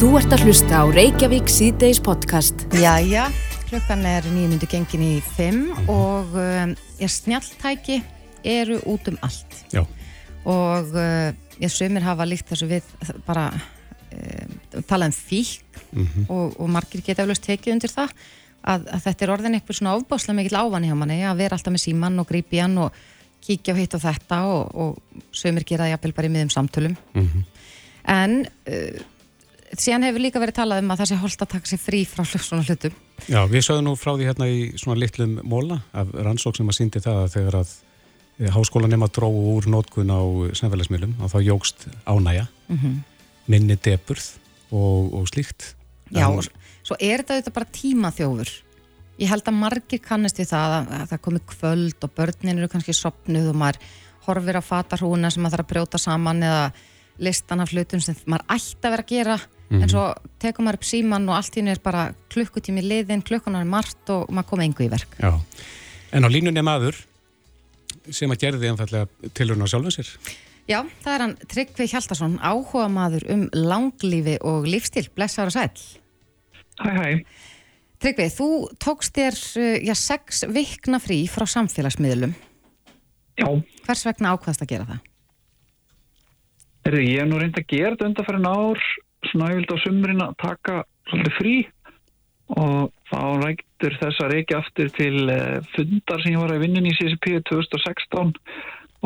Þú ert að hlusta á Reykjavík síðdeis podcast. Jæja, klukkan er nýjundu gengin í fimm og um, ég snjalltæki eru út um allt. Já, og uh, ég sömur hafa líkt þessu við bara uh, tala um fík og, og margir geta eflaust tekið undir það að, að þetta er orðin eitthvað svona ofbáslega mikill ávan hjá manni að vera alltaf með símann og grípa í hann og kíkja á hitt og þetta og, og sömur gera það jafnvel bara í miðum samtölum. En uh, síðan hefur líka verið talað um að það sé holdt að taka sér frí frá svona hlutum Já við sögum nú frá því hérna í svona litlum móla af rannsók sem að síndi það að þegar að háskóla nema dróðu úr nótkun á snæfælismiðlum og þá jógst ánæja, minni deburð og, og slíkt. Já, En- svo er þetta auðvitað bara tímaþjófur. Ég held að margir kannast við það að, að það komi kvöld og börnin eru kannski sopnuð og maður horfir á fatarhúna sem maður þarf að brjóta saman eða listan af hlutum sem maður ætti að vera að gera en svo tekur maður upp síman og allt í henni er bara klukkutími liðin, klukkunar er margt og maður komið engu í verk. Já, en á línunni maður sem að gerði einfallega tilurinn á sjálfum sér. Já, það er hann Tryggvi Hjaltarsson, áhuga maður um langlífi og lífstil, blessaður og sæll. Hæ, hæ. Tryggvi, þú tókst þér uh, já, sex vikna frí frá samfélagsmiðlum. Já, Hvers vegna ákvaðast að gera það? Ég hef nú reynd að gera þetta undanfærin ár, svona yfirlega á sumrin að taka svolítið frí og þá ræktur þess að reykja aftur til uh, fundar sem ég var að vinna í CCP 2016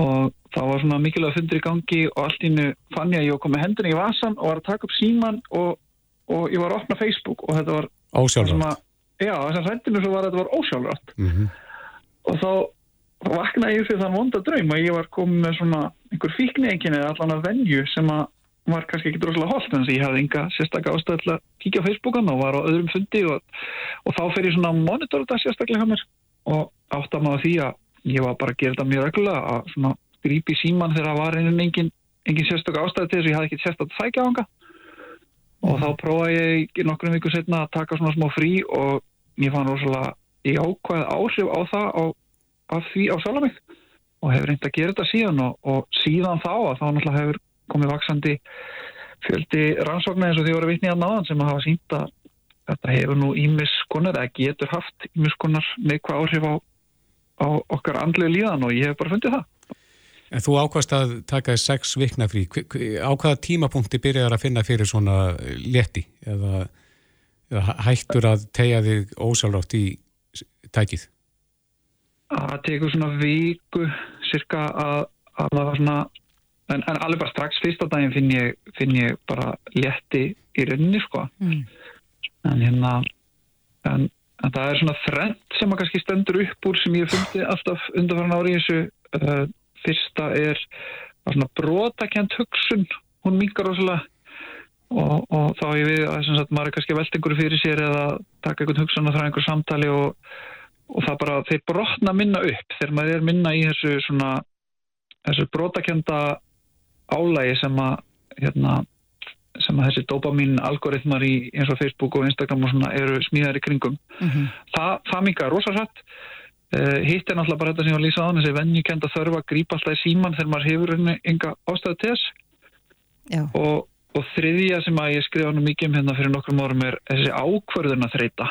og það var svona mikilvæg fundur í gangi og allt innu fann ég að ég var komið hendurinn í vasan og var að taka upp síman og, og ég var að opna Facebook og þetta var Ósjálfrátt. já, þess að hendinu svo var að þetta var ósjálfrátt Mm og þá vaknaði ég fyrir þann vonda draum að ég var komið með svona einhver fíkni eða allan að venju sem að var kannski ekki droslega holdt en þess að ég hafði enga sérstaklega ástæð til að kíkja á Facebookan og var á öðrum fundi og, og þá fer ég svona að monitora þetta sérstaklega hjá mér. Og átta maður því að ég var bara að gera þetta mjög reglulega að svona grípi síman þegar það var einhvern engin, engin sérstaklega ástæð til þess að ég hafði ekki sérstaklega þækja á hanga og þá prófaði ég nokkrum viku setna að taka svona smá frí og ég fann rosalega ég ákvaði áhrif á það á, á því á sjálf og hefur reynd að gera þetta síðan og, og síðan þá að þá náttúrulega hefur komið vaksandi fjöldi rannsóknar eins og því voru vitni að náðan sem að hafa sínt að þetta hefur nú ímiskonar eða getur haft ímiskonar neikvæð áhrif á, á okkar andlega líðan og ég hef bara fundið það. En þú ákvast að taka sex vikna frí. Á hvaða tímapunkti byrjar að finna fyrir svona leti eða, eða hættur að tegja þig ósjálfrátt í tækið? Það tekur svona viku cirka að, að það var svona en, en alveg bara strax fyrsta daginn finn ég, finn ég bara létti í rauninni sko. Mm. en hérna en, en það er svona þrennt sem að kannski stendur upp úr sem ég fundi alltaf undanfæran ári í þessu. Uh, fyrsta er svona brotakent hugsun. Hún mingar rosalega. Og, og þá ég við að sagt, maður er kannski einhverju fyrir sér eða taka einhvern hugsun og þræða einhverju samtali og, og það bara, þeir brotna minna upp. Þegar maður er minna í þessu svona þessu brotakenda álægi sem að hérna, sem að þessi dopamin algoritmar í eins og Facebook og Instagram og svona eru smíðar í kringum Mhm. það, það mingar rosarætt uh, hitt er náttúrulega bara þetta sem ég var að lýsa á hann þessi venjukend að þörfa að grípa alltaf í síman þegar maður hefur enga ástæðu til þess og, og þriðja sem að ég skrifa nú mikið um hérna fyrir nokkrum árum er þessi ákvörðuna þreita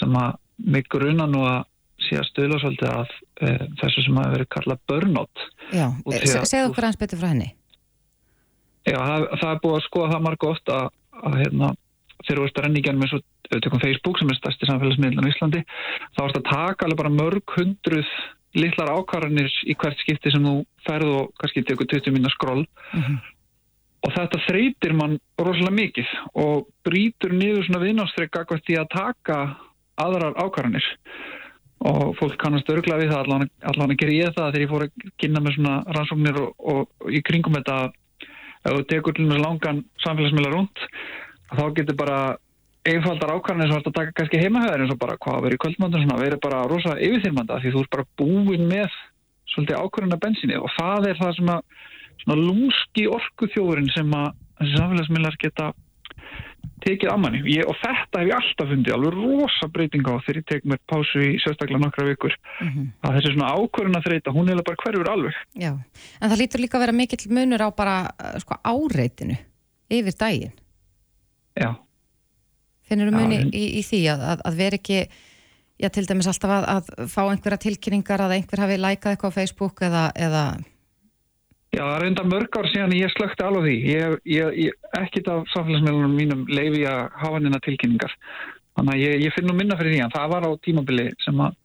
sem að mig gruna nú að sé að stöðla svolítið að uh, þessu sem að verið kallað burnout já. Segðu okkur aðeins betur frá henni. Já, það, það er búið að skoða það marg oft að, að hérna, þegar þú veist að renni í gennum eins og tökum Facebook sem er stærsti samfélagsmiðlan í Íslandi þá erst að taka alveg bara mörg hundruð litlar ákvarðanir í hvert skipti sem þú ferð og kannski tekur 20 minna skroll Mhm. og þetta þreytir mann rosalega mikið og brýtur niður svona viðnástrykk akkvæmt í að taka aðrar ákvarðanir og fólk kannast örgla við það allan, að gera ég það þegar ég fór að kynna með svona rannsóknir og, og, í kringum þetta ef þú tekur langan samfélagsmiðla rúnt þá getur bara einfaldar þú ert að taka kannski heimahöður eins og bara hvað í kvöldmöndur verið bara rosa yfirþyrmanda því þú ert bara búin með svolítið ákvarðana bensinni og það er það sem að lúski orku þjóðurinn sem að þessi samfélagsmiðlar geta tekið að manni ég, og þetta hef ég alltaf fundið alveg rosa breyting á þegar ég tek mér pásu í sérstaklega nokkra vikur Mhm. að þessi svona ákvörðuna þreita, hún er bara hverfur alveg Já, en það lítur líka að vera mikill munur á bara uh, sko, áreitinu yfir daginn. Já, Finnur þú muni í, í því að, að, að vera ekki, já til dæmis alltaf að, að fá einhverja tilkynningar að einhver hafi lækað eitthvað á Facebook eða, eða... Já, það er undar mörg ár síðan ég slökti alveg því. Ég, ég ekkit af samfélagsmiðlunum mínum leiði að hafa nýna tilkynningar. Þannig að ég, ég finn nú minna fyrir því að það var á tímabili sem að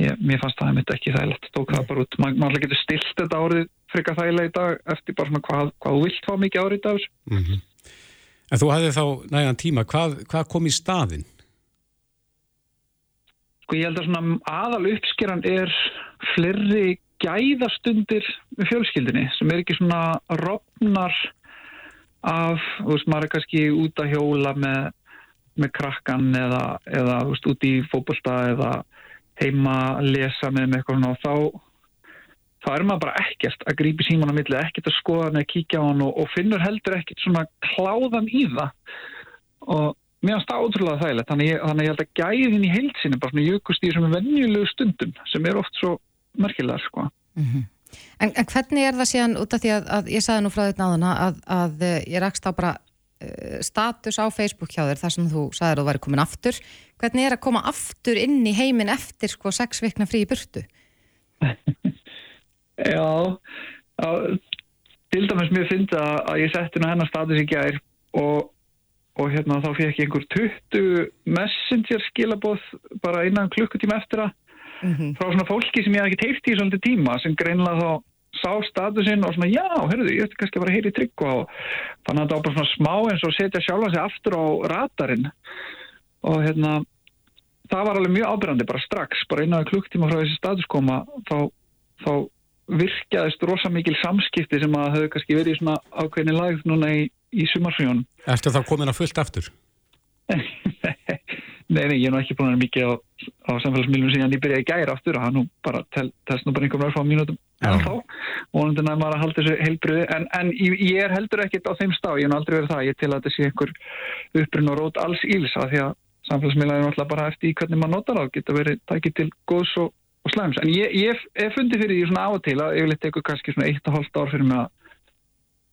ég, mér fannst það einmitt ekki þægilegt. Tók það bara út. Man, man getur stilt þetta árið frika þægilega í dag eftir bara svona hvað, hvað þú vilt fá mikið árið í dag. Mm -hmm. En þú hafði þá nægan tíma. Hvað, hvað kom í staðin? Sko ég held að svona aðal uppskeran er flerri gæðastundir með fjölskyldinni sem er ekki svona rofnar af, þú veist, maður er kannski út að hjóla með, með krakkan eða, eða þú veist, út í fókbalsta eða heima að lesa með með eitthvað og þá, þá er maður bara ekkert að grípi síman á milli, ekkert að skoða hann eða kíkja á hann og, og finnur heldur ekkert svona kláðan í það. Og mér finnst það ótrúlega þægilegt, þannig, þannig ég held að gæðin í heilsinni bara svona jökust í svona venjulegu stundum sem er oft svo merkilegar sko. Mm -hmm. en, en hvernig er það síðan út af því að, að ég sagði nú frá þetta náðuna að, að eh, ég rakst á bara uh, status á Facebook hjá þér þar sem þú sagði að þú væri komin aftur hvernig er að koma aftur inn í heiminn eftir sko sex vikna frí í burtu? Já, já til dæmis mér finnst að, að ég setti nú hennar status í gær og, og hérna þá fekk ég einhver 20 messenger skilaboð bara innan klukkutíma eftir að mm -hmm. frá svona fólki sem ég hef ekki teilt í svolítið tíma sem greinlega þá sá statusinn og svona já, herruðu, ég ætti kannski að vera að heyra í trygg og þannig að það var bara svona smá eins og setja sjálfa sig aftur á radarinn og hérna það var alveg mjög ábyrgandi bara strax, bara innan klukktíma frá þessi statuskoma þá, þá virkjaðist rosa mikil samskipti sem að höfðu kannski verið í svona ákveðni lagð núna í, í sumarsfjónum Erstu þá komin að fullt aftur? Nei, nei, ég er nú ekki búin að vera mikið á, á samfélagsmiðlunum síðan ég byrjaði í gæri aftur og það nú bara telst nú bara einhverjum örfá mínutum en þá, og þannig að haldi þessu heilbriði, en, en ég, er heldur ekkit á þeim stá, ég hef aldrei verið það, ég til að þetta sé einhver upprinn og rót alls íls að því að samfélagsmiðlunum er alltaf bara eftir í hvernig maður notar á, geta verið tækið til góðs og, og slæms, en ég, ég, ég fundi fyrir því svona á og til að vil eitthvað kannski svona eitt og hálft ár fyrir mig að,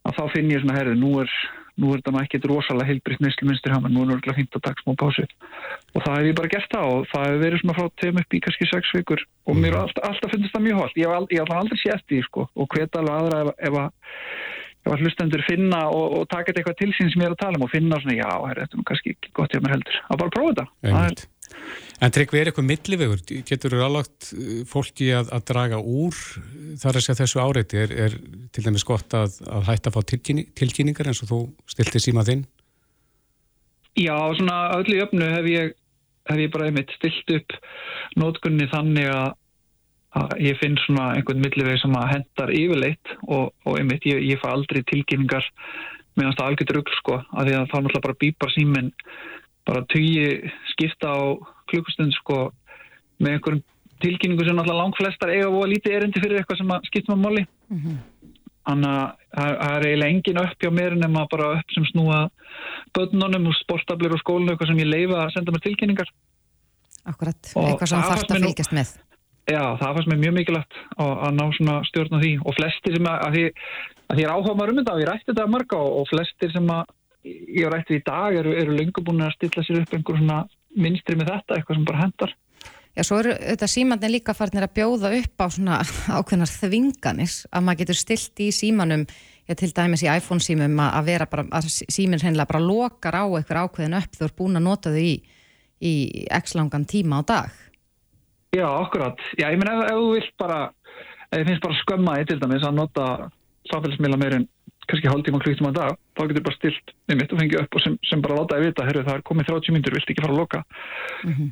að þá finn ég svona herði, nú er nú er þetta maður ekkert rosalega heilbriðt neyslu minnstur hafa, nú er það fint að taka smá pásu. Og það hef ég bara gert það og það hefur verið svona frá tegum upp í kannski sex vikur. Og mér er alltaf, alltaf finnst það mjög hólt ég hef aldrei, sétt því sko. Og hvet alveg aðra ef, ef að ef að hlustendur finna og, og taka eitthvað til sín sem ég er að tala um og finna svona já, þetta er nú kannski ekki gott hjá mér heldur. Að bara prófa þetta En trygg við er eitthvað millivegur, getur þú álagt uh, fólki að, að draga úr þar að segja þessu áreiti, er, er til dæmis gott að, að hætta að fá tilkynningar eins og þú stilti síma þinn? Já, svona öllu öfnu hef ég, hef ég bara einmitt stilt upp nótgunni þannig að, að ég finn svona einhvern milliveg sem að hendar yfirleitt og, og einmitt ég, ég fá aldrei tilkynningar. Meðan það algjör drugl sko, að því að þá náttúrulega bara býpar síminn bara tugi skipta á klukkustund sko með einhverjum tilkynningu sem náttúrulega langt flestar eiga og lítið erindi fyrir eitthvað sem skiptum á móli mm -hmm. þannig að það er eiginlega engin upp hjá mér nema bara upp sem snúa börnunum og sportablir og skólinu eitthvað sem ég leifa að senda mér tilkynningar. Akkurat, og eitthvað sem þarf að fylgjast með. Já, það fannst mér mjög mikilvægt að, að ná svona stjórn á því. Og flestir sem að, að því að því er áhuga maður um þetta og ég rætti þetta marga og, og flestir sem að ég rætti í dag eru, eru lengur búin að stilla sér upp einhver svona minnstri með þetta, eitthvað sem bara hendar Já, svo eru þetta símandin líka farnir að bjóða upp á svona ákveðnar þvinganis að maður getur stilt í símanum já, til dæmis í iPhone símum að vera bara, að síminn hreinlega bara lokar á eitthvað ákveðin upp þú ert búin að nota þau í, í x langan tíma á dag Já, akkurat. Já, ég menn ef, ef þú vilt bara, ef þið finnst bara skömmaði til dæmis að nota samfélagsmiðla meirinn kannski hálftíma klukkt um að dag, þá getur bara stilt með mitt og fengið upp og sem, sem bara látaði vita herru það er komið 30 myndur, vilt ekki fara að loka? Mm -hmm.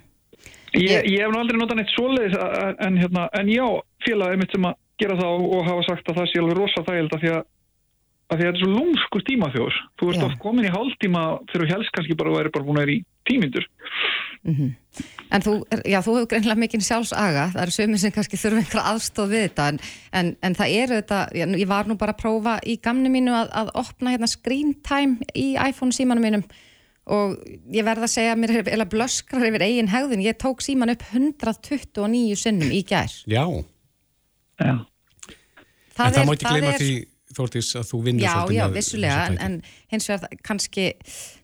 ég, ég hef nú aldrei notað neitt svoleiðis en, hérna, en já, félagið mitt sem að gera það og, hafa sagt að það sé alveg rosa þægild af því að, að því að þetta er svo lúmskur tímafjóður, þú ert oft komin í hálftíma þú helst kannski bara að vera bara búin að vera í tímyndur mm -hmm. En þú, já, þú hefur greinlega mikinn sjálfsaga, það eru sömur sem kannski þurfa einhverja aðstóð við þetta en, en, en það eru þetta, ég var nú bara að prófa í gamni mínu að, að opna hérna screen time í iPhone símanum mínum og ég verða að segja að mér er blöskrar yfir eigin hegðun, ég tók síman upp 129 sinnum í gær Já, já. Það en það má ekki gleyma því Þórtís að þú vinnir já, svolítið Já, með vissulega, þessa en, tæki. en hins vegar kannski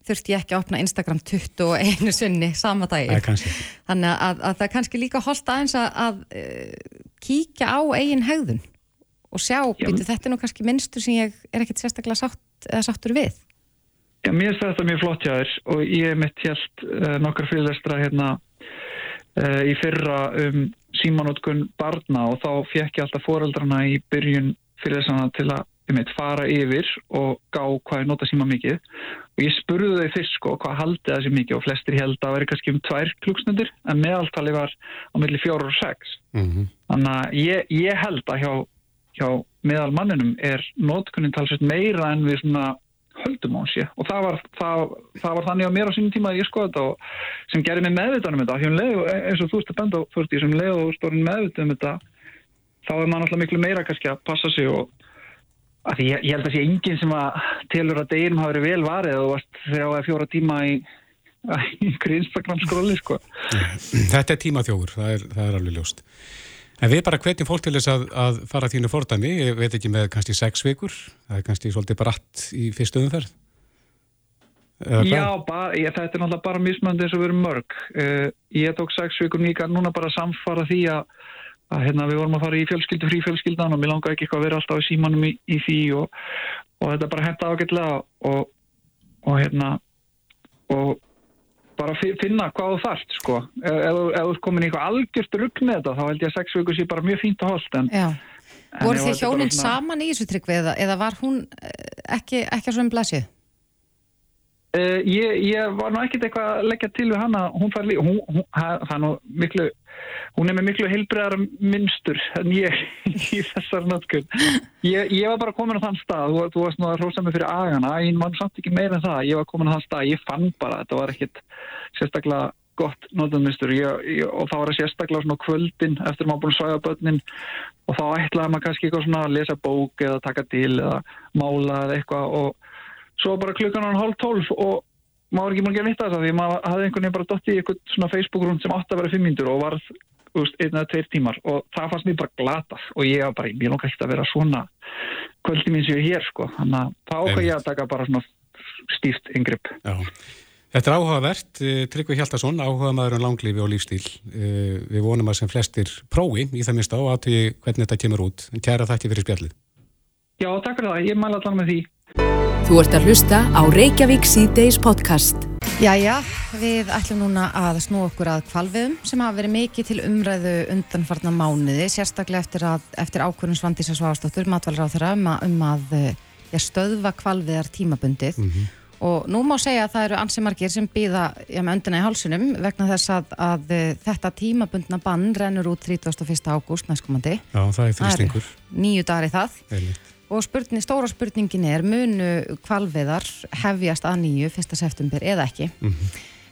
þurfti ég ekki að opna Instagram 21 sunni sama ekki. Þannig að, að það er kannski líka holdt aðeins að, að uh, kíkja á eigin hegðun og sjá, býtu, þetta er nú kannski minnstur sem ég er ekkert sérstaklega sátt eða sáttur við. Já, mér finnst þetta mjög flott hjá þér og ég hef mitt hjælt uh, nokkar fyrirlestra hérna uh, í fyrra um símanótkun barna og þá fekk ég alltaf foreldrana í byrjun fyrirlesana til að um eitt, fara yfir og gá hvað ég nota síma mikið. Og ég spurði þau fyrst sko hvað haldið það sér mikið og flestir held að veri kannski um tvær klúksnundir en meðaltali var á milli fjóru og sex. Mhm. þannig að ég, ég held að hjá, hjá meðal manninum er notkunnin talsveit meira en við svona höldum á hans ég og það var, það, það var þannig á mér á sínum tíma að ég skoða þetta og sem gerir mig meðvitanum þetta. Um leið, eins og þú ert að benda á þú ert í sem leið og stórin meðvitanum þetta þá er maður alltaf miklu meira kannski að passa sig og að því ég, ég held að sé enginn sem að telur að deginum hafi verið vel varið og varst þrjá eða fjóra tíma í einhverju Instagram skróli sko Þetta er tímaþjóður, það er, það er alveg ljóst. En við bara hvetjum fólk til þess að, að fara þínu fordæmi, ég veit ekki með kannski sex vikur, það er kannski svolítið bratt í fyrstu umferð. Já, bara, ég, þetta er náttúrulega bara mismöndi eins og við erum mörg. Uh, ég tók sex vikur líka núna bara samfara því að, að hérna, við vorum að fara í fjölskyldu, frí fjölskyldan og mér langar ekki eitthvað að vera alltaf í símanum í, í því og, og þetta bara henda ágætlega og, og hérna og bara fi- finna hvað þú þarft sko. Ef, ef, þú- komin í eitthvað algjört rugg með þetta þá held ég að sex vikur sé bara mjög fínt að holdt en, en Voru þið hjónin svona- saman í þessu tryggvi eða, eða var hún eh, ekki, ekki svona blæsið? Uh, ég, ég var nú ekkert eitthvað að leggja til við hana, hún fær líka, það er nú miklu, hún er með miklu heilbreðar minnstur en ég í þessar nötkun. Ég, ég var bara komin á þann stað, þú, þú varst nú að rósa mig fyrir agana, ég man samt ekki meira en það, ég var komin á þann stað, ég fann bara, þetta var ekkert sérstaklega gott notaðmynstur og þá var það sérstaklega svona kvöldin eftir að maður búin að svæða börnin. Og þá ætlaði maður kannski eitthvað svona að lesa bók eða taka til eða mála eða eitthvað. Og svo bara klukkan hann hálf tólf og maður ekki múin að vita þess að því maður hafði einhvern veginn bara dott í eitthvað svona Facebook-rúnd sem átti að vera fimm mínútur og varð veist, einn eða tveir tímar og það fannst mér bara glatað og ég var bara, ég lóka ekkert að vera svona kvöldi mín sem ég er hér sko þannig að þá ákvað ég að taka bara svona stíft yngripp. Já. Þetta er áhugavert, eh, Tryggvi Hjaltason, áhuga maður um langlífi og lífstíl. Eh, Við vonum að sem flestir prófi í það minnst á að því hvernig þetta kemur út. En Kæra þætti fyrir spjallið. Já, takk fyrir það, ég mæla allan með því. Þú ert að hlusta á Reykjavík C-Days podcast. Jæja, við ætlum núna að snú okkur að kvalviðum sem hafa verið mikið til umræðu undanfarna mánuði, sérstaklega eftir, að, eftir ákvörðum Svandísa Svástóttur, matvalra á þeirra um að, um að ja, stöðva kvalviðar tímabundið og nú má segja að það eru ansi margir sem býða ja, með öndina í hálsunum vegna þess að, að eh, þetta tímabundna bann rennur út 31. ágúst næstkomandi. Já, það er þrýstingur. Nýju dagar í það. Einmitt. Og spurning, stóra spurningin er, munu kvalveðar hefjast að nýju 1. september eða ekki?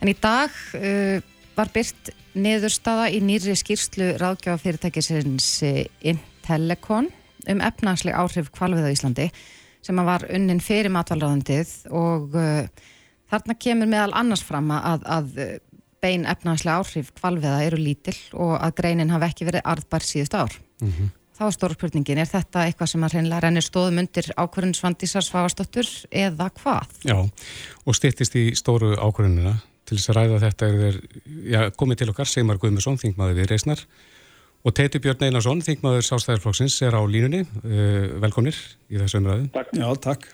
En í dag uh, var byrt niðurstaða í nýri skýrslu ráðgjafafyrirtækisins uh, Intellecon um efnagsleg áhrif kvalveða á Íslandi sem var unnin fyrir matvalráðandið og uh, þarna kemur meðal annars fram að, að uh, bein efnagsleg áhrif kvalveða eru lítill og að greinin hafi ekki verið arðbar síðust ár. Þá er stóra spurningin, er þetta eitthvað sem að reynilega rennir stóðum undir ákvörðun Svandísar Svavastóttur eða hvað? Já, og styttist í stóru ákvörðunina til þess að ræða þetta er þeir, já, komið til okkar, Seymar Guðmusson, þingmaður við Reisnar og Teitur Björn Einarsson, þingmaður Sástæðarflokksins er á línunni, uh, velkomnir í þessu umræðu. Já, takk.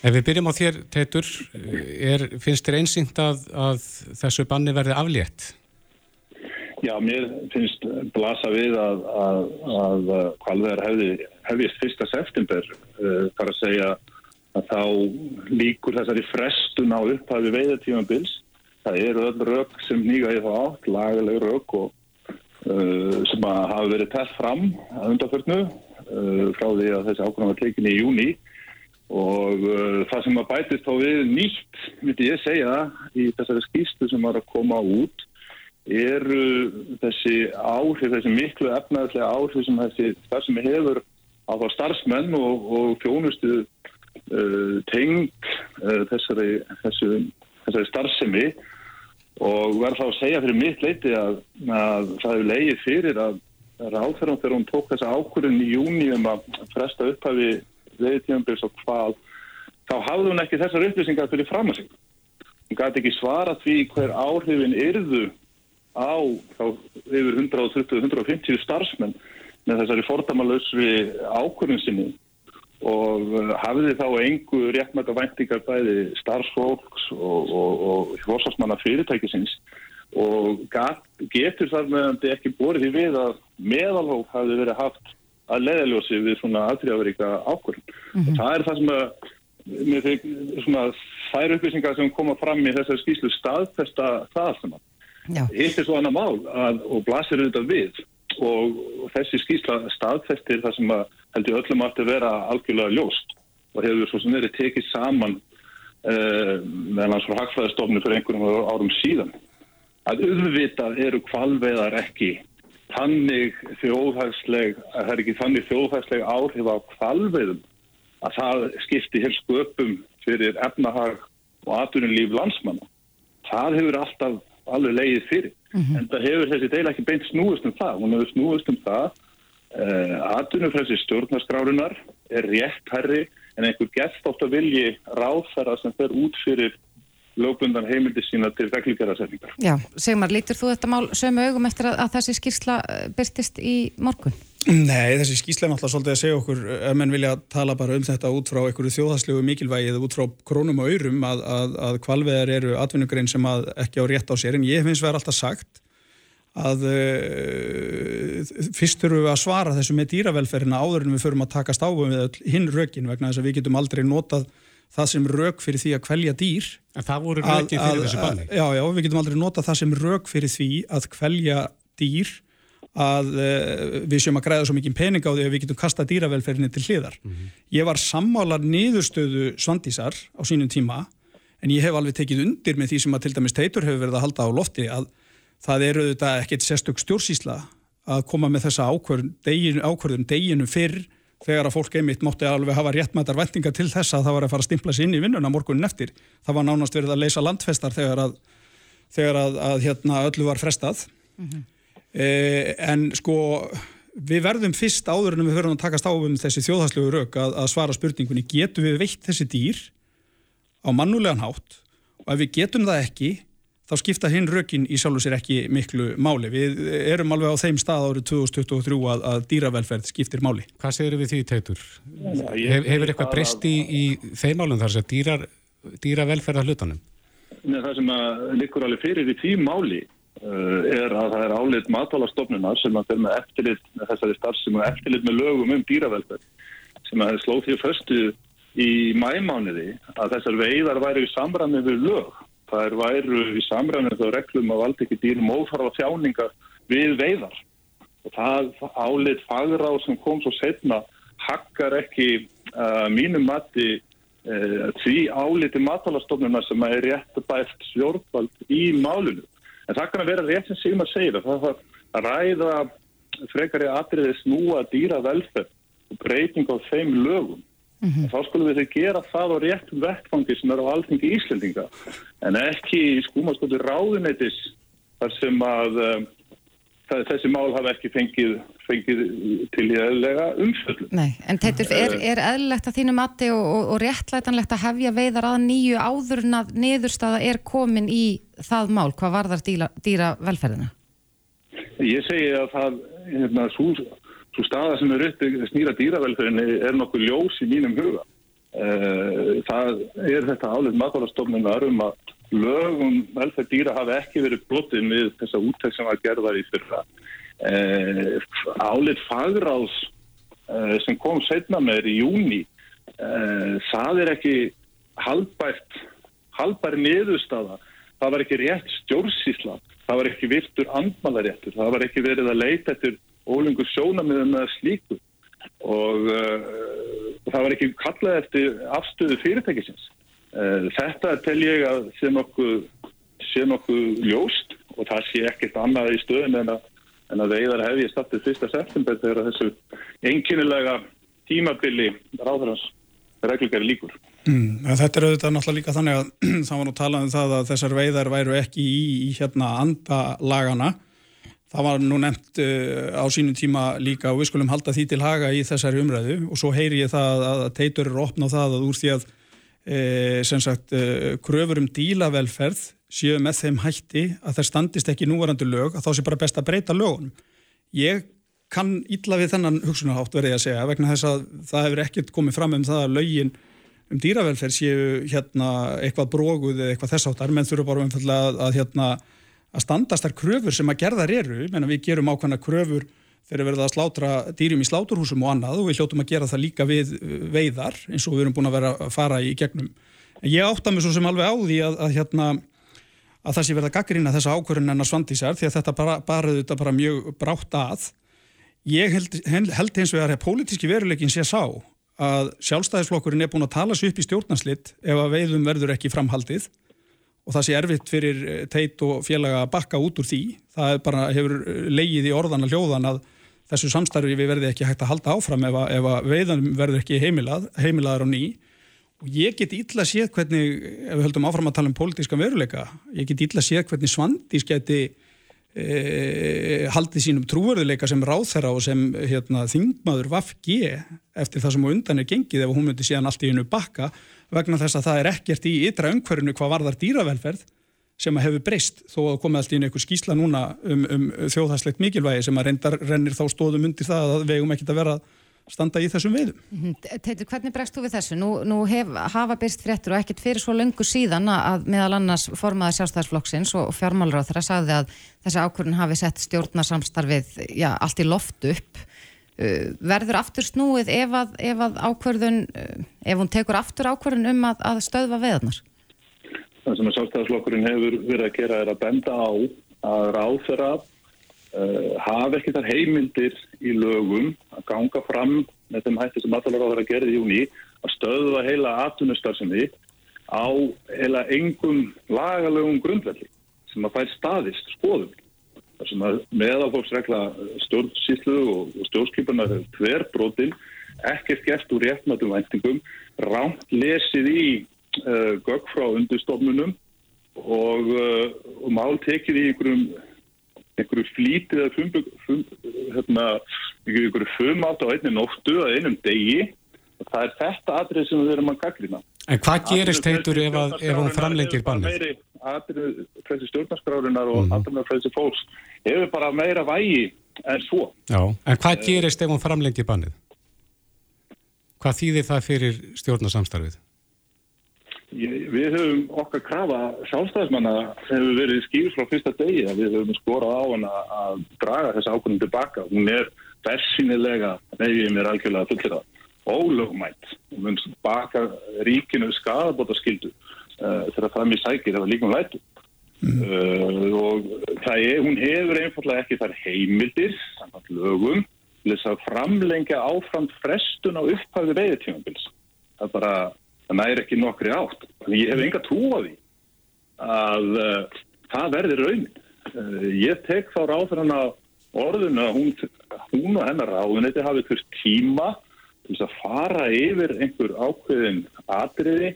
Ef við byrjum á þér, Teitur, er, finnst þér einsýnt að, að þessu banni verði aflétt? Já, mér finnst blasa við að, að, að kvalveðar hefði, hefðist fyrsta september uh, þar að segja að þá líkur þessari frestun á upphæfi veiðartímabils. Það eru öll rögg sem nýga í þá átt, lagaleg rögg og uh, sem hafa verið tætt fram að undarförnu uh, frá því að þessi ákvæmum var tekinni í júni og það sem að bætist þá við nýtt, myndi ég segja, í þessari skýstu sem var að koma út eru þessi áhrif, þessi miklu efnaðslega áhrif sem þessi starfsemi hefur á þá starfsmenn og, og þjónustu uh, tengd uh, þessari, þessu, þessari starfsemi og verð þá að segja fyrir mitt leiti að, að það hefur leiðið fyrir að ráðferðan þegar hún tók þessa ákvörðun í júni um að fresta upphafi veiðtíðanbils og hvað, þá hafði hún ekki þessar upplýsingar fyrir fram að sig. Hún gæti ekki svara því hver áhrifin yrðu á þá yfir 120-150 starfsmenn með þessari fordamalösri ákvörðun sinni og uh, hafið þá engu réttmæta væntingar bæði starfsfólks og, og, og hjósasmanna fyrirtækisins og gat, getur þar meðan ekki borðið í við að meðalhóf hafi verið haft að leðaljósi við svona aðtriðaveríka ákvörðun. Mm -hmm. Það er það sem að með því svona þær upplýsingar sem koma fram í þessari skýslu staðfesta það sem að hitt er svo annað mál að, og blasir auðvitað við og, og þessi skýsla staðfestir það sem að heldur öllum átti að vera algjörlega ljóst og hefur svo sem verið tekið saman uh, meðan hans frá Hagfræðistofni fyrir einhverjum árum síðan. Að auðvitað eru kvalveðar ekki þannig þjóðhægsleg það er ekki þannig þjóðhægsleg áhrif á kvalveðum að það skipti hér sköpum fyrir efnahag og atvinnulíf landsmanna. Það hefur alltaf alveg leiðið fyrir mm -hmm. en það hefur þessi deila ekki beint snúist um það hún hefur snúist um það uh, atvinnufræðsi stjórnaskrárunar er rétt herri en einhver gett átt að vilji ráðfæra sem fer út fyrir lögbundan heimildi sína til reglíkjarasetningar. Já, Sigmar, lítur þú þetta mál sömu augum eftir að, að þessi skýrsla eh, byrtist í morgun? Nei, þessi skýrsla er náttúrulega svolítið að segja okkur ef menn vilja tala bara um þetta út frá einhverju þjóðhagslegu mikilvægi eða út frá krónum og aurum að, að, að kvalveðar eru atvinnugrein sem að ekki á rétt á sér. En ég finnst verið alltaf sagt að uh, fyrst þurfum við að svara þessu með dýravelferina áður en við förum að takast áfum við hinn rökin vegna þess að við getum aldrei notað það sem rök fyrir því að kvelja dýr. En það voru rökin fyrir þessu banni. Já, já, við getum aldrei notað það sem rök fyrir því að kvelja dýr að uh, við séum að græða svo mikið pening á því að við getum kasta dýravelferinni til hliðar. Mm -hmm. Ég var sammálar niðurstöðu Svandísar á sínum tíma en ég hef alveg tekið undir með því sem að til dæmis Teitur hefur verið að halda á lofti að það eru þetta ekkert sérstök stjórnsísla að koma með þessa ákvörðun deginu, ákvörðun deginu fyrr þegar að fólk einmitt mótti alveg hafa réttmættar vendingar til þess að það var að fara að stimpla sér inn í vinnuna morgunin eftir. Það var nánast verið að leysa landfestar þegar að, þegar að, að hérna, öllu var frestað. Mm -hmm. Eh, en sko við verðum fyrst áður en við höfum að takast á um þessi þjóðhagslegu rauk að, að svara spurningunni getum við veitt þessi dýr á mannulegan hátt og ef við getum það ekki þá skipta hinn rökin í sjálfu sér ekki miklu máli. Við erum alveg á þeim stað árið 2023 að, að dýravelferð skiptir máli. Hvað segir við því, Teitur? Hef, hefur eitthvað breyst í, í þeim álum þar sem dýrar, dýravelferð að hlutanum? Nei, það sem likur alveg fyrir í því máli er að það er álit matálastofnunar sem að þeir með eftirlit með þessari starf sem er eftirlit með lögum um dýravelferð sem að sló því fyrstu í mæmániði að þessar veiðar væri í samræmi við lög það er væru í samræðinu þá reglum að valda ekki dýrum óþarfa þjáninga við veiðar og það álit fagráð sem kom svo setna hakkar ekki uh, mínum mati uh, því áliti matalastofnuna sem er rétt bæft stjórnvald í málunu. En það kann að vera rétt sem Sigmar segir að það að ræða frekar í atriði snúa dýra velferð og breyting á þeim lögum Mm -hmm. Þá skulum við þau gera það á réttum vettfangi sem er á alþengi Íslendinga en ekki í skúmaskóti ráðuneytis þar sem að um, þessi mál hafa ekki fengið, fengið til í eðlega umfjöldum. Nei, en Teitur, er, er eðlilegt að þínu mati og, og, og réttlætanlegt að hefja veiðar að nýju áður en að niðurstaða er komin í það mál? Hvað var þar dýra, dýra velferðina? Ég segi að það, hérna, svo svo staða sem er upp snýra dýravelferðinni er nokkuð ljós í mínum huga. Eh, það er þetta álið matalastofnunar um að lögum velferð dýra hafi ekki verið blotið með þessa úttæk sem var gerðar í fyrra. Eh, álið fagráðs eh, sem kom setna með í júni, það er ekki halbært, halbæri niðurstaða. Það var ekki rétt stjórnsísla, það var ekki virtur andmalaréttur, það var ekki verið að leita eftir ólengur sjónamiðum með slíku og uh, það var ekki kallað eftir afstöðu fyrirtækisins. Uh, þetta tel ég að sé nokkuð, sé nokkuð ljóst og það sé ekkert annað í stöðun en að, en að veiðar hef ég startið 1. september þegar þessu einkynilega tímabili ráðarans reglugari líkur. Mm, þetta er auðvitað náttúrulega líka þannig að það var nú talað um það að þessar veiðar væru ekki í, í hérna andalagana Það var nú nefnt uh, á sínum tíma líka og við skulum halda því til haga í þessari umræðu og svo heyri ég það að teitur eru opna á það að úr því að e, sem sagt e, kröfur um dílavelferð séu með þeim hætti að það standist ekki núvarandi lög að þá sé bara best að breyta lögunum. Ég kann illa við þennan hugsunahátt verði að segja vegna þess að það hefur ekkert komið fram um það að lögin um dýravelferð séu hérna eitthvað bróguð eða eitthvað þess áttar menn þurfa bara umfallega að, að hérna að standast þar kröfur sem að gerðar eru, menna við gerum ákvæmna kröfur þegar verðum að slátra dýrum í sláturhúsum og annað og við hljóttum að gera það líka við veiðar eins og við erum búin að vera að fara í gegnum. En ég átta mig svo sem alveg á því að, að, hérna, að það sé verða gaggrina þessa ákvörðun en að svandísar því að þetta bara, bara, þetta bara mjög brátt að. Ég held, held eins og að pólitíski veruleikin sé sá að sjálfstæðisflokkurinn er búin að tala sér upp í stjórnarslitt ef að veiðum verður ekki framhaldið og það sé erfitt fyrir eh, teit og félaga að bakka út úr því. Það bara hefur eh, leigið í orðan að hljóðan að þessu samstarfi við verði ekki hægt að halda áfram ef að, ef að veiðan verður ekki heimilað, heimilaðar á ný. Og ég get ítla að séð hvernig, ef við höldum áfram að tala um pólitíska veruleika, ég get ítla að séð hvernig Svandís geti e, haldið sínum trúverðuleika sem ráþæra og sem hérna, þingmaður Vafgi eftir það sem á undan er gengið ef hún myndi síðan allt í einu bakka vegna þess að það er ekkert í ytra umhverfinu hvað varðar dýravelferð sem að hefur breyst þó að komið alltaf inn einhver skísla núna um, um þjóðhagslegt mikilvægi sem að reyndar rennir þá stóðum undir það að vegum ekkert að vera standa í þessum veiðum. Mhm. Teitur, hvernig bregst þú við þessu? Nú, nú hef, hafa byrst fréttur og ekkert fyrir svo löngu síðan að meðal annars formaði sjálfstæðarsflokksins og fjármálur á þeirra sagði að þessi ákvörðin hafi sett stjórnarsamstarfið já, allt í loft upp verður aftur snúið ef að, ef að ákverðun, uh, ef hún tekur aftur ákverðun um að, að stöðva veðnar? Það sem að sjálfstæðarslokkurinn hefur verið að gera er að benda á að ráðfæra uh, hafa ekki þar heimildir í lögum að ganga fram með þeim hætti sem allar áður að gera í júni að stöðva heila atvinnustarfsemi á heila engum lagalögum grundvelli sem að fær staðist skoðum þar sem að meðalfólksregla stjórnsýslu og stjórnskipunar er hver brotin, ekkert gert úr réttmættum væntingum, rámt lesið í uh, gögg frá undurstofnunum og, uh, og mál tekið í einhverjum, einhverju flítið eða fum, fum, hérna, einhverju fumátt á einni nóttu að einum degi. Það er þetta atrið sem við erum að gaglina. En hvað gerist heitur ef, ef hún framlengir bannið? Atrið freysi stjórnarskrárunar og mm atrið freysi fólks hefur bara meira vægi en svo. Já, en hvað gerist ef hún framlengir bannið? Hvað þýðir það fyrir stjórnarsamstarfið? Við höfum okkar krafa sjálfstæðismanna hefur verið skýr frá fyrsta degi að við höfum skorað á hana að draga þessa ákvörnum tilbaka. Hún er bersinilega, nefnir mér algjörlega fullir það ólögumætt og mun baka ríkinu skadabóta skildu uh, þegar það mér sækir það var líka um lætu mm. uh, og er, hún hefur einfallega ekki þar heimildir samkvæmt lögum til þess að framlengja áfram frestun á upphæði veiðtímabils það bara, það næri ekki nokkri átt. Þannig ég hef enga trú á því að uh, það verði raunin. Ég tek þá ráður hana orðuna hún, hún og hennar ráðunetti hafið þurft tíma til þess að fara yfir einhver ákveðin atriði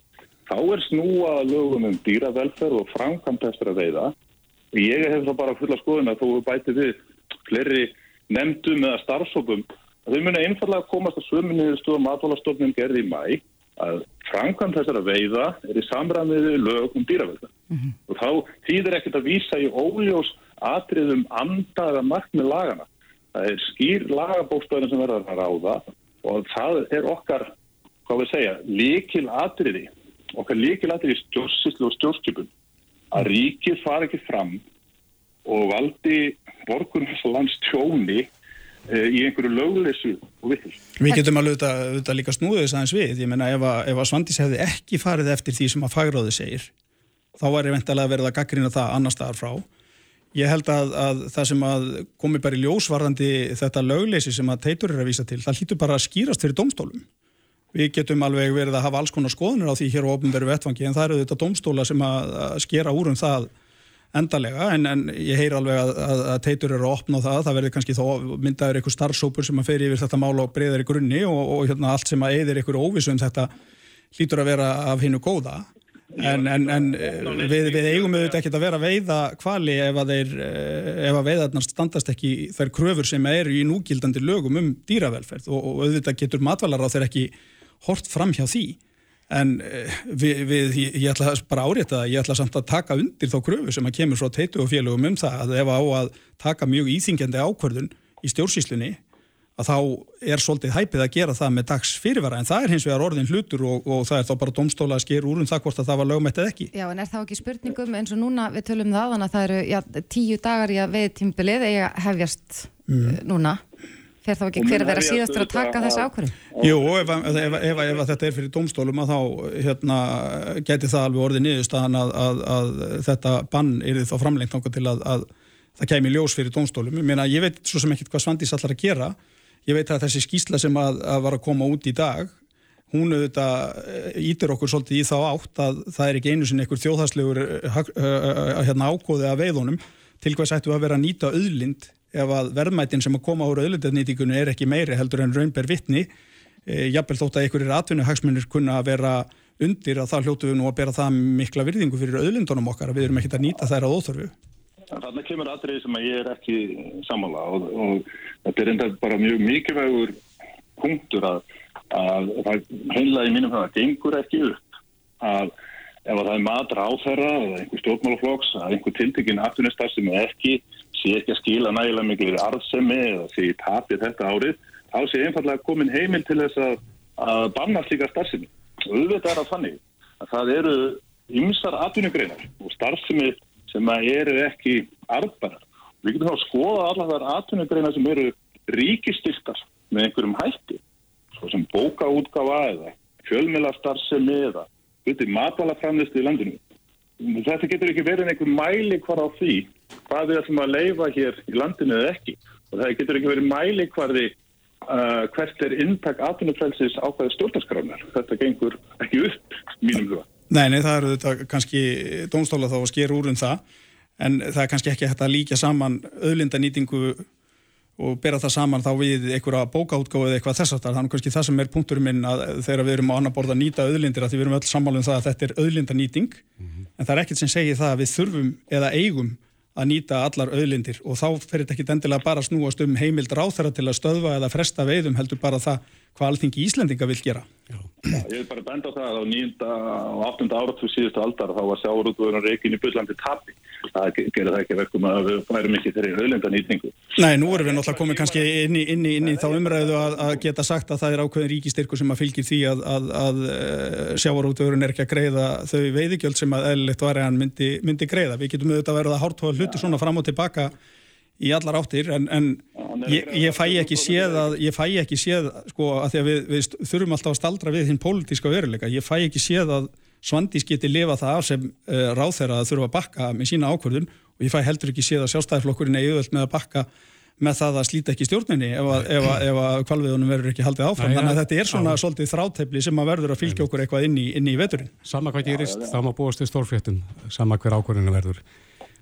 þá er snúa lögum um dýravelferð og framkvæmt eftir að veiða. Og ég hef það bara fulla skoðin að þú bæti við fleiri nefndum eða starfsópum að þau muni einfallega komast að sömunniðu stóðum aðválastofnum gerði í mæ að framkvæmt þessar að veiða er í samræmiðu lög um dýravelferð. Mm -hmm. og þá þýðir ekkert að vísa í óljós atriðum andaða markmið lagana það er skýr lagabókstöðin sem verður að ráða og það er okkar, hvað við segja, líkil atriði, okkar líkil atriði stjórnsýslu og stjórnskipun að ríkið fara ekki fram og valdi borgunarlands tjóni e, í einhverju löguleysu og vittur. Við getum alveg auðvitað líka snúðið þess aðeins við, ég menna ef að, að Svandís hefði ekki farið eftir því sem að fagráði segir, þá var ég veintilega að verða að gaggrina það annar staðar frá Ég held að, að það sem að komi bara í ljósvarðandi þetta lögleysi sem að teitur er að vísa til, það hlýtur bara að skýrast fyrir domstólum. Við getum alveg verið að hafa alls konar skoðunir á því hér á ofnveru vettvangi en það eru þetta domstóla sem að, að skera úr um það endalega en, en ég heyr alveg að, að teitur eru að opna á það, það verður kannski þó myndaður einhver starfsópur sem að fer yfir þetta mál á breyðar í grunni og, og hérna, allt sem að eðir einhver óvisum þetta hlýtur að vera af hinnu góða en, en, en við, við eigum auðvitað ekki að vera að veiða kvali ef að þeir ef að veiðarnar standast ekki þær kröfur sem eru í núgildandi lögum um dýravelferð. Og, og auðvitað getur matvalar á þeir ekki hort fram hjá því. En við, við ég, ætla bara að árétta það, ég ætla samt að taka undir þá kröfu sem að kemur frá teitu og félögum um það að ef á að taka mjög íþingjandi ákvörðun í stjórnsýslunni að þá er svolítið hæpið að gera það með dags fyrirvara en það er hins vegar orðin hlutur og, og það er þá bara domstóla að sker úr um það hvort að það var lögmætt eða ekki. Já en er það ekki spurningum eins og núna við tölum um það að það eru já, tíu dagar í að veið tímbilið eða hefjast mm. uh, núna fer þá ekki hver að vera síðastur að taka þessu ákvörðum? Jú, ef, ef, ef, ef þetta er fyrir domstólum að þá hérna, geti það alveg orðið niðurstaðan að, að, að þetta bann er þá framlengt til að, að það kemur ljós fyrir domstólum. Ég, meina, ég veit svo sem ekkert hvað Svandís allar að gera ég veit að þessi skýsla sem að, að var að koma út í dag hún auðvitað ítir okkur svolítið í þá átt að það er ekki einu sinni einhver þjóðhastlegur uh, uh, hérna, ákóði að veiðunum. Til hvers ættu að vera að nýta auðlind ef að verðmætin sem að koma ára auðlindarnýtingunni er ekki meiri heldur en raunber vittni e, jafnvel þótt að einhverjir atvinnuhagsmunir kunna að vera undir að það hljótu við nú að bera það mikla virðingu fyrir auðlindunum okkar við erum ekkert að nýta þær að óþörfu. Þannig kemur aðrið sem að ég er ekki samála og, og þetta er enda bara mjög mikilvægur punktur að, að það heimlaði mínum það að gengur ekki upp að ef það er maður áþæra eða einhver stjórnmálaflóks að einhver tiltekinn aftunistar sem er ekki sé ekki að skila nægilega miklu arðsemi eða sé tapir þetta árið þá sé einfallega komin heimil til þess að, að banna slíka starfsemi auðvitað er að þannig að það eru ymsar atvinnugreinar og starfsemi sem eru ekki arðbærar. Við getum þá að skoða allar þar atvinnugreinar sem eru ríkistyrkar með einhverjum hætti, svo sem bókaútgafa eða fjölmilastarfsemi eða hluti matalaframlistu í landinu. Þetta getur ekki verið einhver mæli hvar á því hvað við ætlum að leifa hér í landinu eða ekki. Og það getur ekki verið mæli hvarði uh, hvert er inntak atvinnufrælsis ákvæði stjórnarskránar. Þetta gengur ekki upp mínum huga. Nei, nei, það eru þetta kannski dónstóla þá að skera úr um það en það er kannski ekki hægt að líka saman öðlindanýtingu og bera það saman þá við einhverja bókaútgáðu eða eitthvað þess það er kannski það sem er punkturinn minn að þegar við erum á annar borð að nýta öðlindir að við erum öll sammálum það að þetta er öðlindanýting mm -hmm. en það er ekkert sem segir það að við þurfum eða eigum að nýta allar öðlindir og þá fer þetta ekki endilega bara snúast um heimild ráþæra til að stöðva eða fresta veiðum heldur bara það hvað allþingi Íslendinga vil gera. Já. Já, ég vil bara benda á það að á nýjunda og áttunda áratúr síðustu aldar þá var sjáurútúðunar reikin í byllandi tapi. Það gerir það ekki verkum að við færum ekki þeirri auðlendanýtningu. Nei, nú erum við náttúrulega komið kannski inn í, inn í, inn í þá umræðu að, að geta sagt að það er ákveðin ríkistyrku sem að fylgir því að, að, að eh, sjáurútúðurinn er ekki að greiða þau veiðigjöld sem að eðlilegt var eða myndi, myndi greiða. Við getum auðvitað verið að hártóða hluti svona fram og tilbaka í allar áttir en, en ég, ég fæ ekki séð að ég fæ ekki séð sko að því að við, við þurfum alltaf að staldra við hinn pólitíska veruleika, ég fæ ekki séð að Svandís geti lifa það af sem uh, ráþeira að þurfa að bakka með sína ákvörðun og ég fæ heldur ekki séð að sjálfstæðiflokkurinn er auðvöld með að bakka með það að slíta ekki stjórninni ef að, ef að, ef að kvalviðunum verður ekki haldið áfram. Nei, þannig að þetta er svona á. svolítið þrátefli sem að verður að fylgja okkur eitthvað inn í, inn í veturinn. Sama hvað gerist, þá má búast til stórfréttum sama hver ákvörðinu verður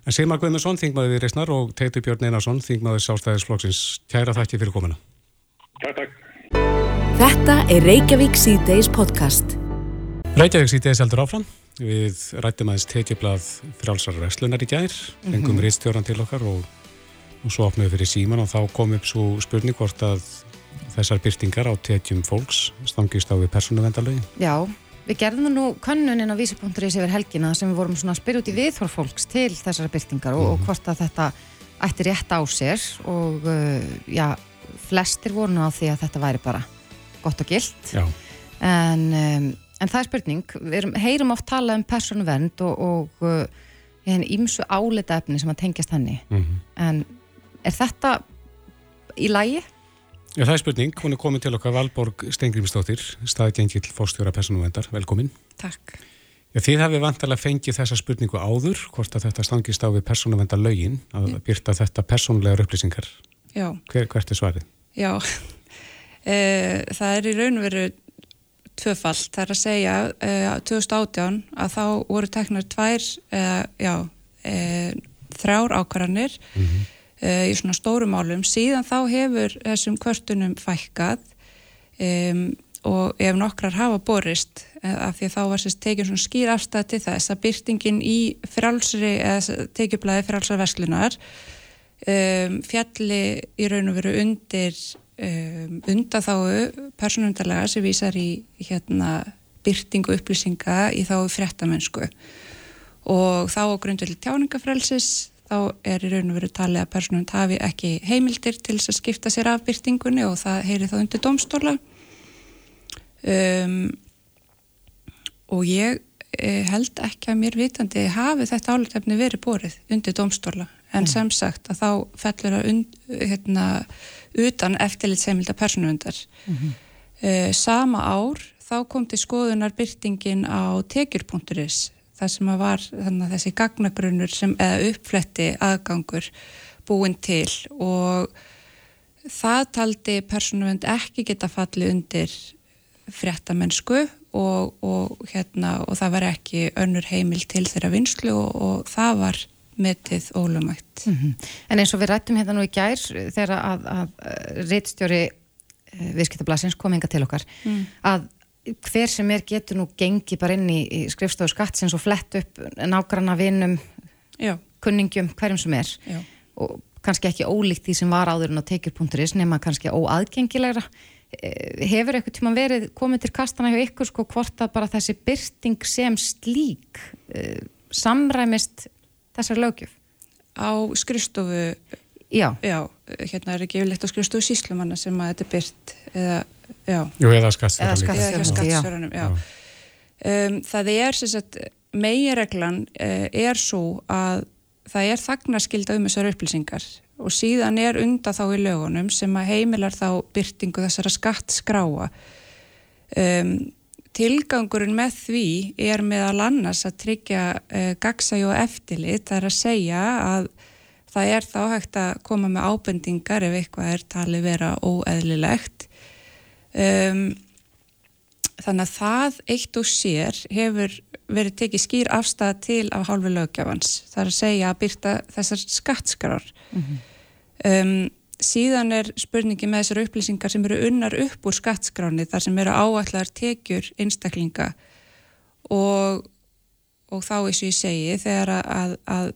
En Sigmar Guðmundsson, þingmaður við Reysnar og Teitur Björn Einarsson, þingmaður Sástæðisflokksins. Kæra þætti fyrir komina. Takk, takk. Þetta er Reykjavík C-Days podcast. Reykjavík C-Days heldur áfram. Við rættum aðeins tekjublað frálsar reslunar í gær, fengum mm -hmm. reystjóran til okkar og, og svo opnum við fyrir síman og þá kom upp svo spurning hvort að þessar byrtingar á tekjum fólks stangist á við persónuvendalögi. Já, Við gerðum nú könnunin á vísi.is yfir helgina sem við vorum svona að spyrja út í viðhorf fólks til þessara byrtingar og, og mhm. hvort að þetta ætti rétt á sér og uh, já, flestir voru nú á því að þetta væri bara gott og gilt en, um, en það er spurning, við erum, heyrum oft tala um persónuvernd og, og uh, ímsu álita efni sem að tengjast henni mm -hmm. en er þetta í lægi? Já, það er spurning. Hún er komin til okkar Valborg Stengrimsdóttir, staðgengill fórstjóra personuvendar. Velkomin. Takk. Já, þið hafið vantilega fengið þessa spurningu áður, hvort að þetta stangist á við personuvendar lögin, að mm. byrta þetta personlegar upplýsingar. Já. Hver, hvert er svarið? Já, e, það er í raun og veru tvöfalt. Það er að segja e, 2018 að þá voru teknar tvær, já, e, þrjár ákvarðanir mm -hmm uh, í svona stórumálum síðan þá hefur þessum kvörtunum fækkað um, og ef nokkrar hafa borist eh, af því að þá var sérst tekið svona skýr afstæð til þess að byrtingin í frálsri, eða tekjublaði frálsarveslunar um, fjalli í raun og veru undir um, undatháu persónundarlega sem vísar í hérna byrtingu upplýsinga í þá fréttamennsku. Og þá á grundvelli tjáningafrelsis þá er í raun og veru talið að personum hafi ekki heimildir til að skipta sér af byrtingunni og það heyri þá undir domstóla um, og ég eh, held ekki að mér vitandi hafi þetta álutefni verið borið undir domstóla en mm. sem sagt að þá fellur að und, hérna, utan eftirlitsheimilda personundar mm -hmm. uh, sama ár þá kom til skoðunar byrtingin á tekjur.is það sem að var þannig, þessi gagnagrunnur sem, eða uppfletti aðgangur búin til og það taldi persónuvend ekki geta fallið undir fréttamennsku og, og, hérna, og það var ekki önnur heimil til þeirra vinslu og, og það var metið ólumætt. Mm -hmm. En eins og við rættum hérna nú í gær þegar að, að, að reittstjóri eh, viðskiptablasins kom enga til okkar mm. að hver sem er getur nú gengi bara inn í, í skrifstofu skattsins og flett upp nágranna vinnum kunningjum, hverjum sem er. Já. og kannski ekki ólíkt því sem var áður en á tekjur.is nema kannski óaðgengilegra. Eh, hefur eitthvað tíma verið komið til kastana hjá ykkur sko hvort að bara þessi byrsting sem slík uh, samræmist þessar lögjöf á skrifstofu Já. Já, hérna er ekki yfirleitt á skrifstofu síslumanna sem að þetta er byrt eða Já. Jú, eða skattsfjörðunum. Um, það er sagt, megireglan uh, er svo að það er þagnarskilda um þessar upplýsingar og síðan er undan þá í lögunum sem að heimilar þá byrtingu þessara skattskráa. Um, tilgangurinn með því er meðal annars að tryggja uh, gagsæg og eftirlit, það er að segja að það er þá hægt að koma með ábendingar ef eitthvað er talið vera óeðlilegt. Um, þannig að það eitt og sér hefur verið tekið skýr afstæða til af hálfu lögjafans það er að segja að byrta þessar skattskrar mm -hmm. um, síðan er spurningi með þessar upplýsingar sem eru unnar upp úr skattskráni þar sem eru áallar tekjur einstaklinga. Og, og þá eins og ég segi þegar að, að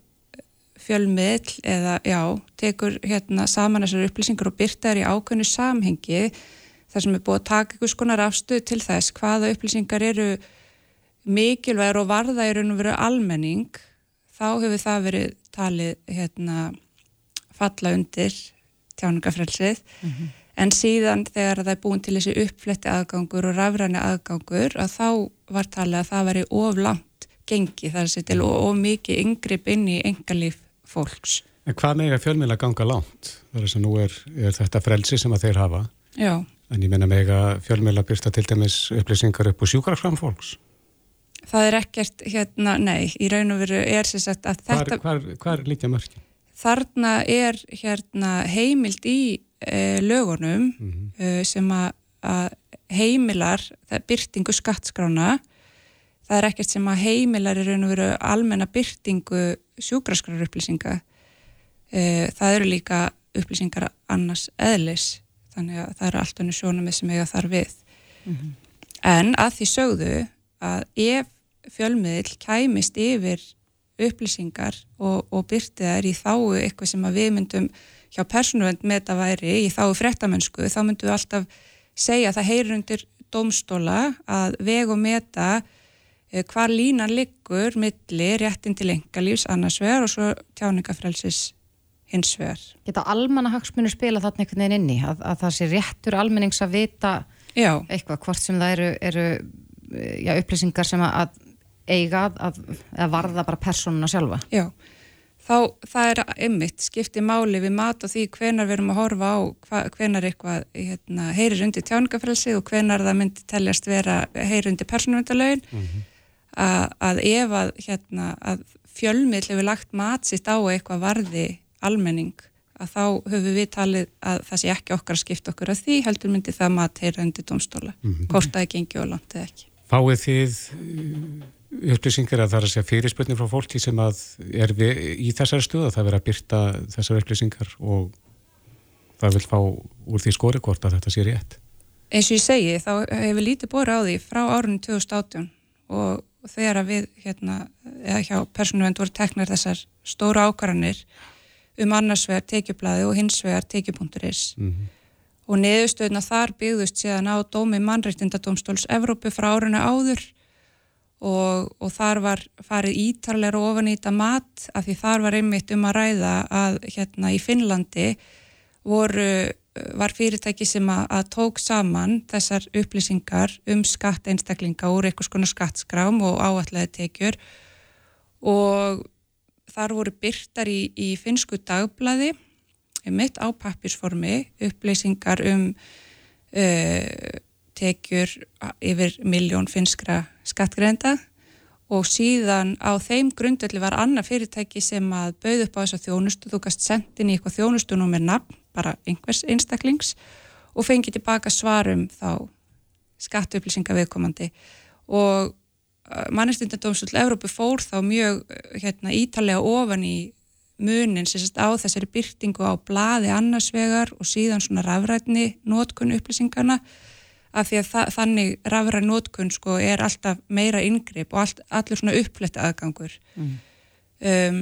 fjölmiðl eða já, tekur hérna saman þessar upplýsingar og byrta þær í ákveðnu samhengi þar sem er búið að taka einhvers konar afstöð til þess hvaða upplýsingar eru mikilvægur og varða í raun og veru almenning þá hefur það verið talið hérna falla undir tjáningafrelsið mm -hmm. en síðan þegar það er búin til þessi uppfletti aðgangur og rafræni aðgangur að þá var talið að það veri of langt gengi þar að setja og of mikið yngripp inn í engalíf fólks. En hvað með að fjölmjöla ganga langt? Það er þess að nú er, er þetta frelsi sem að þeir hafa Já En ég menna með að fjölmjöla byrsta til dæmis upplýsingar upp og sjúkarfram fólks? Það er ekkert, hérna, nei, í raun og veru er sér sagt að þetta... Hvað er, líka mörgin? Þarna er hérna heimild í e, lögunum mm -hmm. e, sem að, að heimilar byrtingu skattskrána. Það er ekkert sem að heimilar í raun og veru almenna byrtingu sjúkraskráru upplýsinga. E, það eru líka upplýsingar annars eðlis þannig að það eru allt önnu sjónum sem eiga þar við mm -hmm. en að því sögðu að ef fjölmiðil kæmist yfir upplýsingar og, og byrtið er í þáu eitthvað sem við myndum hjá persónuvend með þetta væri í þáu frettamennsku þá myndum við alltaf segja að það heyrir undir domstóla að veg og meta hvar línan liggur milli réttin til engalífs annars vegar og svo tjáningafrelsis hins vegar. Geta almanahagsmunir spila þarna einhvern veginn inni að, að það sé réttur almennings að vita já. eitthvað hvort sem það eru, eru já, upplýsingar sem að eiga að, að varða bara personuna sjálfa. Já, þá það er ymmit, skipti máli við mat og því hvenar við erum að horfa á hva, hvenar eitthvað hérna, heyrir undir tjáningafrelsið og hvenar það myndi teljast vera heyrir undir personuvendalögin mm -hmm. Að, að ef að, hérna, að fjölmiðl hefur lagt mat sitt á eitthvað varði almenning að þá höfum við talið að það sé ekki okkar að skipta okkur að því heldur myndi það maður heyra undir domstóla mm -hmm. er gengið og langt eða ekki Fáið þið uh, upplýsingar að það er að segja fyrirspötni frá fólki sem að er við, í þessari stuða það verður að byrta þessar upplýsingar og það vil fá úr því skori hvort að þetta sé rétt eins og ég segi þá hefur lítið bóri á því frá árunni 2018 og þegar að við hérna, eða hjá persónuvend voru teknar þessar stóra ákvarðanir um annarsvegar tekjublaði og hinsvegar tekjupunkturis mm -hmm. og neðustöðuna þar byggðust síðan á dómi mannreittindadómstóls Evrópu frá árunni áður og, og þar var farið ítarleira ofan í þetta mat af því þar var einmitt um að ræða að hérna í Finnlandi voru, var fyrirtæki sem að, að tók saman þessar upplýsingar um skatt einstaklinga úr einhvers konar skattskrám og áallega tekjur. Og þar voru byrtar í, í finsku dagblæði mitt á pappirsformi upplýsingar um uh, tekjur yfir miljón finskra skattgreinda og síðan á þeim grundöldi var annað fyrirtæki sem að bauð upp á þessa þjónustu, þú gast sendin í eitthvað þjónustunum með nafn, bara einhvers einstaklings og fengið tilbaka svarum þá skattuupplýsinga viðkomandi og mannestundardómsvöld Európu fór þá mjög hérna, ítalega ofan í munin sérst á þessari byrtingu á bladi annarsvegar og síðan svona rafrætni nótkunn upplýsingarna af því að þa þannig rafræn nótkunn sko er alltaf meira yngripp og allt, allur svona uppfletta aðgangur mm. um,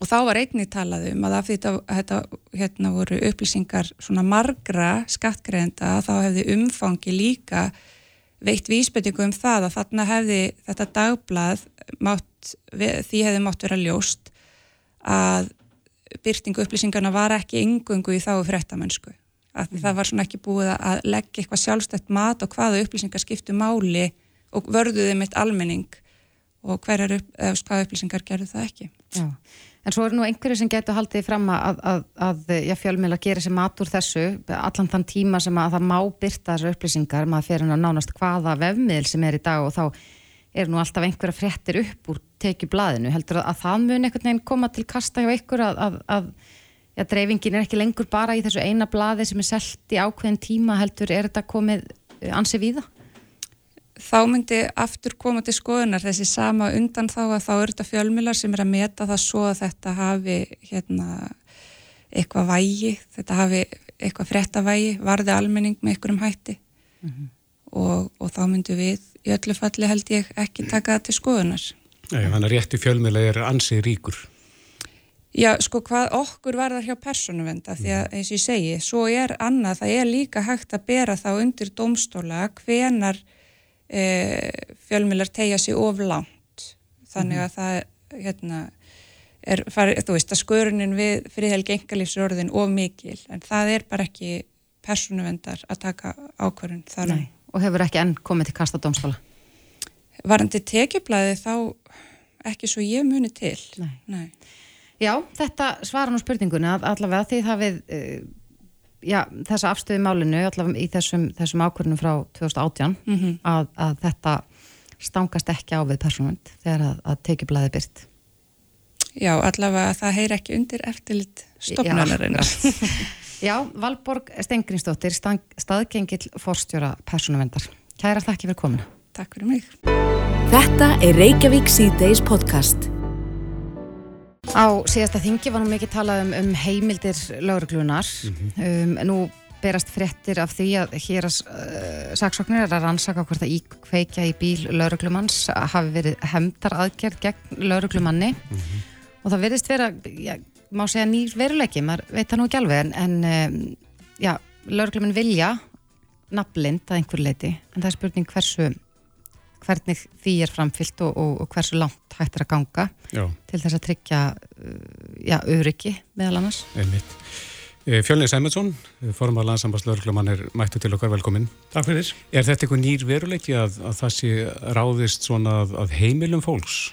og þá var einni talað um að af því þetta, hérna voru upplýsingar svona margra skattgreðenda þá hefði umfangi líka veitt vísbyrtingu um það að þarna hefði þetta dagblad mátt, því hefði mátt vera ljóst að byrtingu upplýsingarna var ekki yngungu í þá fréttamennsku að mm. það var svona ekki búið að leggja eitthvað sjálfstætt mat og hvaða upplýsingar skiptu máli og vörduði mitt almenning og hverjar upp, upplýsingar gerðu það ekki Já. En svo eru nú einhverju sem getur haldið fram að, að, að já, fjölmjöla gerir sér mat úr þessu allan þann tíma sem að það má byrta þessu upplýsingar, maður fyrir að nánast hvaða vefmiðl sem er í dag og þá er nú alltaf einhverja fréttir upp úr tekið blaðinu, heldur að, að það mun einhvern veginn koma til kasta hjá einhver að já, dreifingin er ekki lengur bara í þessu eina blaði sem er selgt í ákveðin tíma heldur, er þetta komið ansið víða? Þá myndi aftur koma til skoðunar þessi sama undan þá að þá eru þetta fjölmilar sem er að meta það svo að þetta hafi hérna, eitthvað vægi, þetta hafi eitthvað frettavægi, varði almenning með einhverjum hætti mm -hmm. og, og þá myndi við í öllu falli held ég ekki taka það til skoðunar. Nei, þannig að rétti fjölmila er ansið ríkur. Já, sko hvað okkur var það hjá persónuvenda því að eins og ég segi, svo er annað, það er líka hægt að bera þá undir domstóla hvenar fjölmjölar tegja sér of langt þannig mhm. að það hérna, er, fari, þú veist að skörunin við friðhelgi engalífsrörðin of mikil en það er bara ekki persónuvendar að taka ákvörðun þar um. Og hefur ekki enn komið til kasta dómstóla? Varandi tekjublaði þá ekki svo ég muni til Nei. Nei. Já, þetta svara nú spurningunni að allavega því það við já, þessa afstöði málinu allavega í þessum, þessum ákvörnum frá 2018 mm -hmm. að, að þetta stangast ekki á við persónund þegar að, að tekið blæði byrt Já, allavega það heyr ekki undir eftirlit stopnarinnar Já, Valborg Stengrinsdóttir staðgengill forstjóra persónuvendar Kæra þakki fyrir komina Takk fyrir mig. Þetta er Reykjavík C-Days podcast Á síðasta þingi var nú mikið talað um, um heimildir lauruglunar. Mm -hmm. um, nú berast frettir af því að hér að uh, saksóknir er að rannsaka hvort að íkveikja í bíl lauruglumanns hafi verið hemdar aðgerð gegn lauruglumanni mm -hmm. og það verðist vera, já, má segja nýr veruleiki, maður veit það nú ekki alveg en, en um, já, lauruglumann vilja nafnlind að einhver leiti en það er spurning hversu hvernig því er framfyllt og, og, og hversu langt hægt er að ganga já. til þess að tryggja uh, já, öryggi meðal annars. Einmitt. Eh, Fjölnir Sæmundsson, formar landsambaslörglumann er mættu til okkar velkomin. Takk fyrir. Er þetta eitthvað nýr veruleiki að, að það sé ráðist svona að, að heimilum fólks?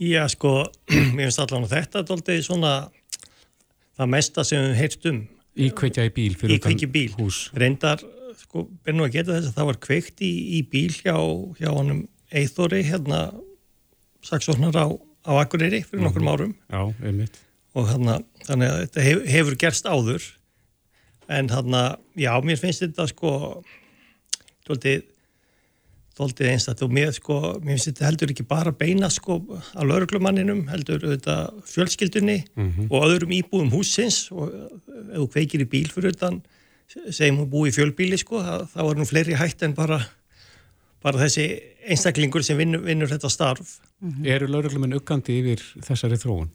Já, sko, mér finnst allavega þetta doldið svona það mesta sem við heyrtum. Íkveikja í bíl fyrir Íkveikja í bíl. hús. Reyndar sko, byrjum að geta þess að það var kveikt í, í bíl hjá, hjá honum Eithóri, hérna saksóknar á, á Akureyri fyrir nokkur mhm. árum Já, einmitt og hérna, þannig að þetta hef, hefur gerst áður en hérna, já, mér finnst þetta sko tóltið tóltið einstaklega og mér sko, mér finnst þetta heldur ekki bara beina sko á lauruglumanninum, heldur þetta fjölskyldunni mm -hmm. og öðrum íbúðum húsins og ef þú kveikir í bíl fyrir utan segjum hún búið í fjölbíli sko, þá er nú fleiri hætt en bara, bara þessi einstaklingur sem vinnur, vinnur þetta starf. Mm -hmm. Eru lauruglumenn uggandi yfir þessari þróun?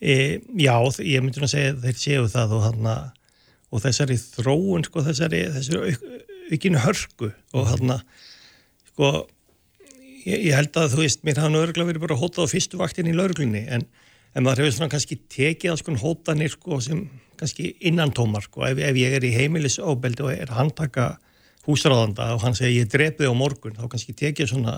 E, já, ég myndi að segja þeir séu það og, hana, og þessari þróun, sko, þessari, þessari aukinu hörku og hann mhm. sko, ég, ég held að þú veist, mér hafði laurugla verið bara hótað á fyrstu vaktin í lauruglunni en, en maður hefur svona kannski tekið að sko hótanir sko sem kannski innantómar sko, ef, ef ég er í heimilisóbeldi og er handtaka húsráðanda og hann segir ég drefði á morgun, þá kannski tekið svona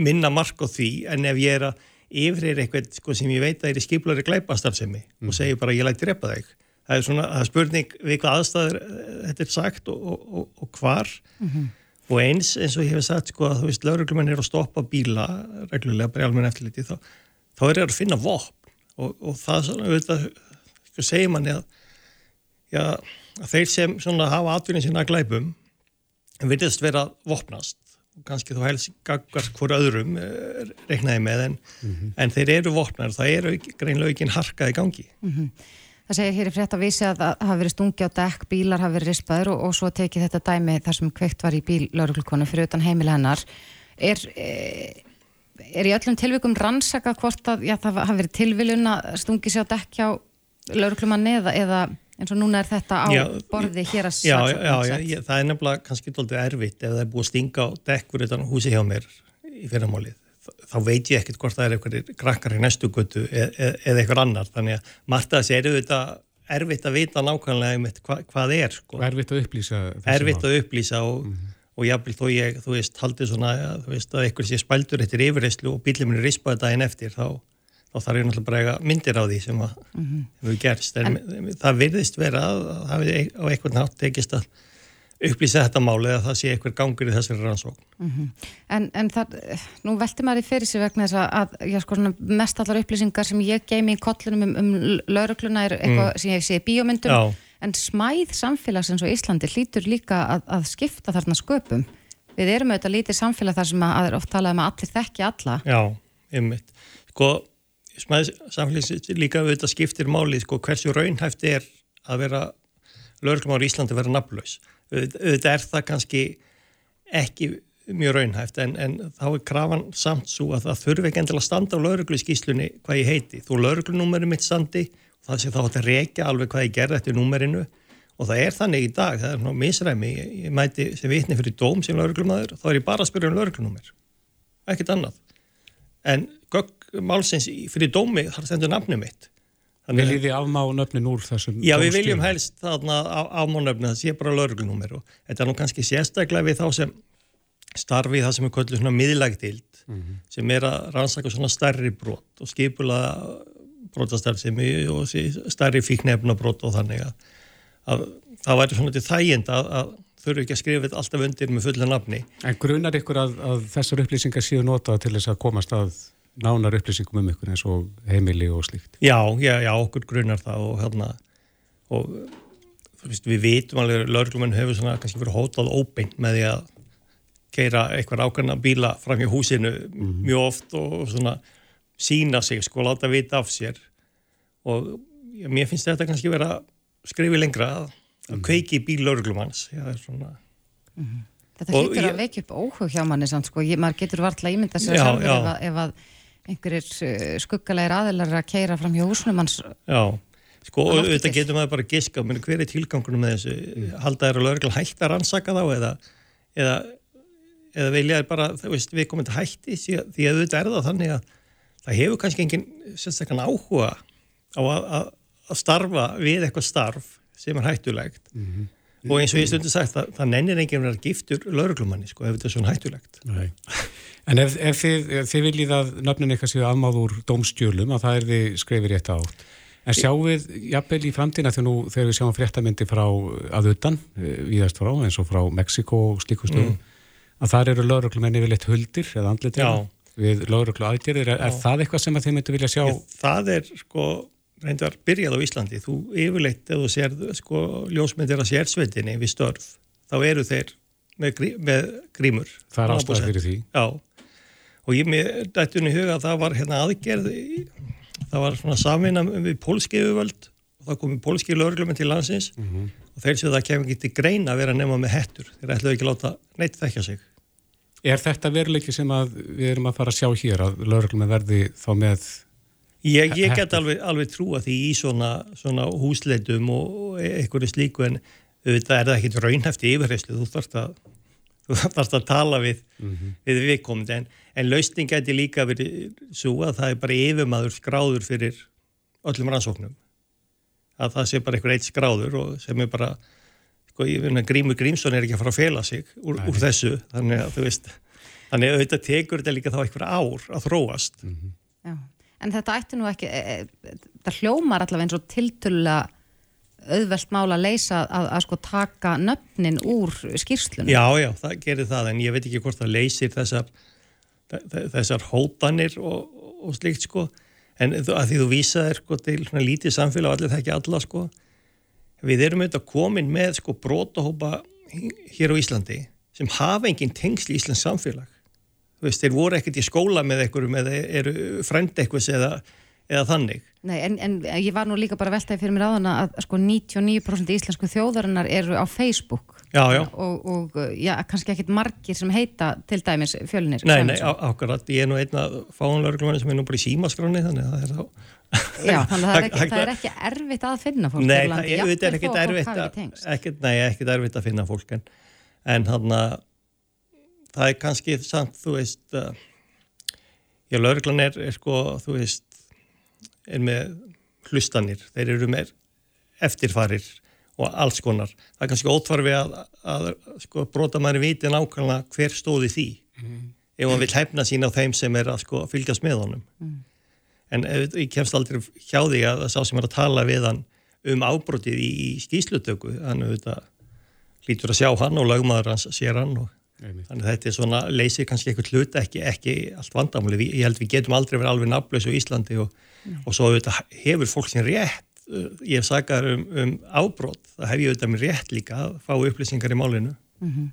minna mark á því en ef ég er að yfrir eitthvað sko, sem ég veit að er í skiplari glæpastarfsemi mm. og segir bara ég læti drepa þig það er svona það er spurning við hvað aðstæður eh, þetta er sagt og, og, og, og hvar mm -hmm. og eins eins og ég hef sagt sko að þú veist lauruglumenn er að stoppa bíla reglulega bara í almenn eftirliti þá, þá er það að finna vopn og það svona auðvitað sko segir manni að, já, að þeir sem hafa atvinnin sína að glæpum virðist vera vopnast og kannski þú helst gaggar hver öðrum eh, reiknaði með en, mm -hmm. en þeir eru vopnar, það eru greinlega ekki harkað í gangi mm -hmm. Það segir hér í frétt að vísi að það hafi verið stungi á dekk, bílar hafi verið rispaður og, og svo tekið þetta dæmi þar sem kveikt var í bíl lauruglukonu fyrir utan heimil hennar er, eh, er í öllum tilvikum rannsaka hvort að já, það hafi verið tilviljun að stungi sér á dekk hjá lauruglumanni eða, eða eins og núna er þetta á já, borði hér að já, já, já, það er nefnilega kannski doldið erfitt ef það er búið að stinga á dekkur utan húsi hjá mér í fyrramálið þá veit ég ekkert hvort það er eitthvað krakkar í næstu götu eð, eð, eða eitthvað annar þannig að margt að þessi er auðvitað erfitt að vita nákvæmlega um hva, hvað er sko. erfitt að upplýsa erfitt að upplýsa og, mm -hmm. og jáfnvel þó ég, þú veist, haldið svona þú veist að eitthvað sé spældur eftir yfirreyslu og bílið minni rispaði daginn eftir þá þá þarf ég náttúrulega bara eiga myndir á því sem að mm -hmm. hefur gerst en, en það virðist vera að það hefur á einhvern nátt tekist að upplýsa þetta máli eða það sé einhver gangur í þessari rannsókn mm -hmm. En, en það, nú velti maður í fyrir sig vegna þess að, já sko svona mest allar upplýsingar sem ég geimi í kollunum um, um laurugluna er eitthvað mm. sem ég sé í bíómyndum já. en smæð samfélagsins og Íslandi hlýtur líka að, að skipta þarna sköpum við erum auðvitað lítið samfélag þar sem að, að oft talaðum að allir þekki alla Já, einmitt Sko samfélagsins líka þetta skiptir máli sko, hversu raunhæft er að vera lögurklum á Íslandi að vera nafnlaus. Auðvitað er það kannski ekki mjög raunhæft en, en þá er krafan samt svo að það þurfi ekki endilega að standa á lögurklu í skýslunni hvað ég heiti. Þú lögurklunúmerið mitt standi það sé þá að reykja alveg hvað ég gerði eftir númerinu. Og það er þannig í dag, það er ná misræmi. Ég mæti sem vitni fyrir dóm sem lögurklumæður þá er ég bara að spyrja um lögurklunúmer ekkert annað. En gögg málsins fyrir dómi þar stendur nafnum mitt Við líði afmá nöfnin úr þessum Já, við viljum helst þarna afmá nöfnin það sé bara lauruglunúmer og þetta er nú kannski sérstaklega við þá sem starfi það sem er kvöldur svona miðlægtild mm -hmm. sem er að rannsaka svona starri brot og skipula brotastarfsemi og starri fíknefna brot og þannig að, að það væri svona til þægind að, að þurfu ekki að skrifa alltaf undir með fulla nafni. En grunar ykkur að, að þessar upplýsingar séu notað til þess að komast að nánar upplýsingum um ykkur eins og heimili og slíkt? Já, já, já, okkur grunar það og hérna og veist, við vitum alveg að laurglumenn hefur svona kannski verið hótað óbeint með því að keira eitthvað ákveðna bíla fram í húsinu mm -hmm. mjög oft og svona sína sig, sko, láta vita af sér og já, mér finnst þetta kannski verið að skrifi lengra að að kveiki í bíl lauruglumanns svona... mm -hmm. Þetta hýttur að vekja upp óhug hjá manni sko. ég, maður getur vartla ímynda sér já, sjálfur já. ef, að, ef að einhverjir uh, skuggalegir aðilar að keira fram hjá húsnum hans Já, sko þetta getur maður bara giska menn hver er tilgangunum með þessu mm. halda að laurugla hægt að rannsaka þá eða, eða, eða vilja bara veist, við komum til hætti því að þetta er það þannig að það hefur kannski engin sérstaklega áhuga á að, að, að starfa við eitthvað starf sem er hættulegt mm -hmm. og eins og ég stundu sagt það, það nennir enginn að vera giftur lauruglumanni sko ef þetta er svona hættulegt Nei. En ef, ef þið, þið viljið að nöfnin eitthvað séu afmáður dómstjölum að það er þið skrifir rétt átt. En sjáum við jafnvel í framtína þegar, nú, þegar við sjáum fréttamindi frá aðutan, eh, viðast frá eins og frá Mexiko og slíkustöðum mm. að þar eru lauruglumenni við leitt huldir eða andlitir við lauruglu aðgerðir er, er það eitthvað sem að þið myndu vilja sjá? Það er sko reyndar byrjað á Íslandi, þú yfirleitt ef þú sér sko ljósmyndir að sérsveitinni við störf, þá eru þeir með, með grímur Það er ástæðið fyrir því. Já, og ég með dættunni huga að það var hérna aðgerð það var svona samvinna við pólski yfirvöld. Og það komi pólski lögurlum til landsins. Mm -hmm. og þeir séu það kemur ekki til greina að vera nema með hettur, þeir ætlaðu ekki láta neitt þekkja sig. Er þetta veruleiki sem við erum að fara að sjá hér að lauruglum verði þá með Ég, ég get alveg, alveg trúa því í svona, svona húsleitum og einhverju slíku en auðvitað er það ekkit raunhæfti yfirreyslu, þú þarfst að, þú þarfst að tala við, mm -hmm. við viðkomandi. En, en lausning geti líka verið svo að það er bara yfirmaður skráður fyrir öllum rannsóknum. Að það sé bara einhver eitt skráður og sem er bara sko, Grímur Grímsson er ekki að fara að fela sig úr, úr þessu. Þannig að þú veist þannig að auðvitað tekur þetta líka þá einhver ár að þróast. Mm -hmm. En þetta ætti nú ekki, e, e, þetta hljómar allavega eins og tiltölulega auðvelt mála að leysa að, að sko taka nöfnin úr skýrslunum. Já, já, það gerir það en ég veit ekki hvort það leysir þessar, þessar hótanir og, og slikt sko. En að því þú vísaðir sko til lítið samfélag og allir það ekki alla sko. Við erum auðvitað komin með sko brótahópa hér á Íslandi sem hafa engin tengsl í Íslands samfélag. Veist, þeir voru ekkert í skóla með einhverjum eða eru frendi eitthvað eða, eða þannig. Nei, en, en ég var nú líka bara veltaði fyrir mér á þann að sko 99% íslensku þjóðarinnar eru á Facebook já, já. Og, og já, kannski ekkit margir sem heita til dæmis fjölinir. Nei, nei, ákvæmlega, ég er nú einna fáanlörglumani sem er nú bara í símaskráni þannig að það er þá Já, þannig að það er ekki, það er ekki erfitt að finna fólk Nei, það er, er ekkit erfitt að, ekkit, nei, ekkit erfitt að finna fólk en, en hann að það er kannski samt, þú veist já, lauruglan er, er sko, þú veist er með hlustanir, þeir eru með eftirfarir og alls konar. Það er kannski ótvarfi að, að sko, brota maður viti nákvæmlega hver stóði því mm. ef hann vil hefna sín á þeim sem er að sko, fylgjast með honum. Mm. En ef, ég kemst aldrei hjá því að það sá sem er að tala við hann um ábrotið í, í skýslutöku, hann auðvitað lítur að sjá hann og lagmaður hans sér hann og. Þannig að þetta er svona, leysir kannski eitthvað hlut ekki, ekki allt vandamáli. Ég held við getum aldrei verið alveg nafnlaus á Íslandi og, og svo auðvitað hefur fólk sem rétt, uh, ég hef sagað um, um ábrót, það hef ég auðvitað mér rétt líka að fá upplýsingar í málinu. Mm -hmm.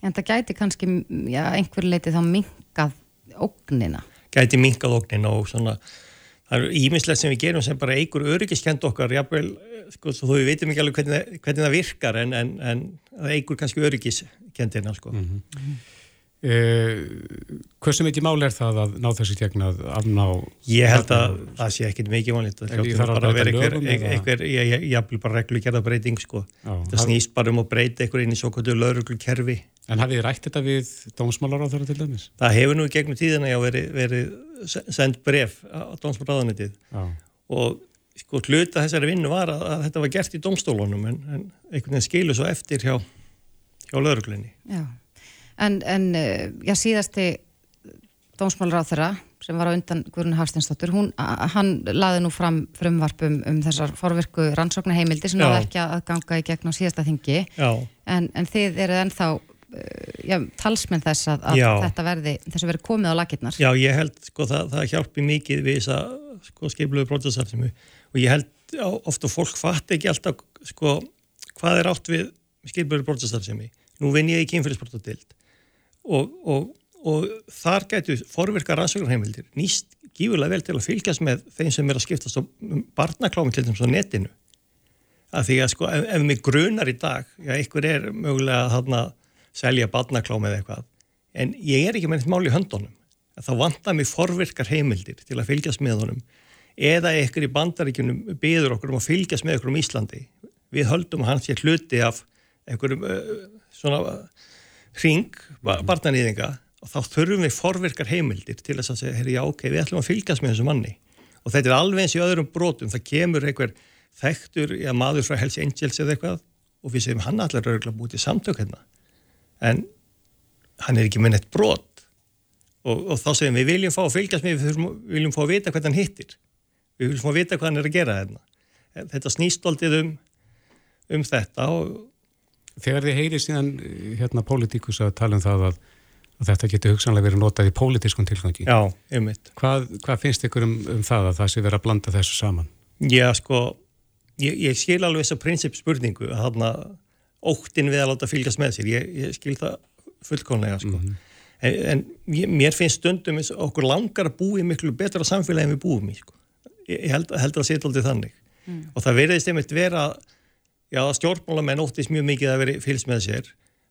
En það gæti kannski, já, einhver leiti þá minkað ógnina? Gæti minkað ógnina og svona, það eru íminslega sem við gerum sem bara eigur öryggiskend okkar, jáfnveil, sko, þú veitum ekki alveg hvernig, hvernig það virkar en, en, en það eigur kannski öryggiskendina, sko. Mm -hmm. eh, hversu mikið mál er það að ná þessi tegna að afná? Ég held að það sé ekkit mikið mál, það hljóttur bara að vera einhver, ég, vil bara reglu gerða breyting, sko. Já, það snýst bara um að breyta einhver inn í svo kvöldu lauruglu kerfi. En hafið þið rætt þetta við dómsmálar á þeirra til dæmis? Það hefur nú gegnum tíðina já verið, verið sendt bref á dómsmálaráðanitið og sko hluta þessari vinnu var að, að þetta var gert í domstólunum en, en einhvern veginn skilu svo eftir hjá, hjá lauruglinni. Já, en, en eh, já, síðasti dómsmálur á þeirra sem var á undan Guðrun Hafsteinsdóttur, hann laði nú fram frumvarpum um þessar forvirku rannsóknarheimildi sem náðu ekki að ganga í gegn á síðasta þingi, en, en þið eru ennþá eh, já, talsmenn þess að, að þetta verði, þess að verði komið á lakirnar. Já, ég held sko það, það hjálpi mikið við þess að sko skipluðu brótasafsinu og ég held ofta fólk fatt ekki alltaf sko, hvað er átt við skilbjörður brotastarfsemi. Nú vinn ég í kynfélagsbrotateild og, og, og þar getur forverka rannsóknarheimildir nýst gífurlega vel til að fylgjast með þeim sem er að skiptast á barnaklámi til þess að netinu. Að því að sko ef, ef mig grunar í dag, já, einhver er mögulega að þarna selja barnaklámi eða eitthvað, en ég er ekki með eitt mál í höndunum. Þá vantar mig forverkar heimildir til að fylgjast með honum eða ykkur í bandaríkunum byður okkur um að fylgjast með okkur um Íslandi. Við höldum að hann sé hluti af einhverjum uh, svona hring, barnanýðinga og þá þurfum við forverkar heimildir til þess að segja, herri já ok, við ætlum að fylgjast með þessu manni. Og þetta er alveg eins í öðrum brotum, það kemur einhver þektur, já maður frá Hells Angels eða eitthvað og við segjum hann allar örgulega búið til samtök hérna. En hann er ekki með neitt brot. Og, og þá segjum við viljum fá að fylgjast með, við viljum fá að vita hvernig hann hittir við viljum að vita hvað hann er að gera hérna. Þetta snýstoltið um, um þetta. Og... Þegar þið heyri síðan hérna pólitíkus að tala um það að, að þetta getur hugsanlega verið notað í pólitískun tilgangi. Já, einmitt. Hvað, hvað finnst ykkur um, um það að það sé verið að blanda þessu saman? Já, sko, ég, ég skil alveg þessa prinsipspurningu að þarna óttin við að láta fylgjast með sér. Ég, ég skil það fullkonlega, sko. Mm -hmm. En, en mér finnst stundum eins og okkur langar að búi miklu betra samfélagi en við búum í, sko ég held, held að það sé alltaf þannig. Mm. og það verðist einmitt vera já, stjórnmálamenn óttist mjög mikið að veri fylgst með sér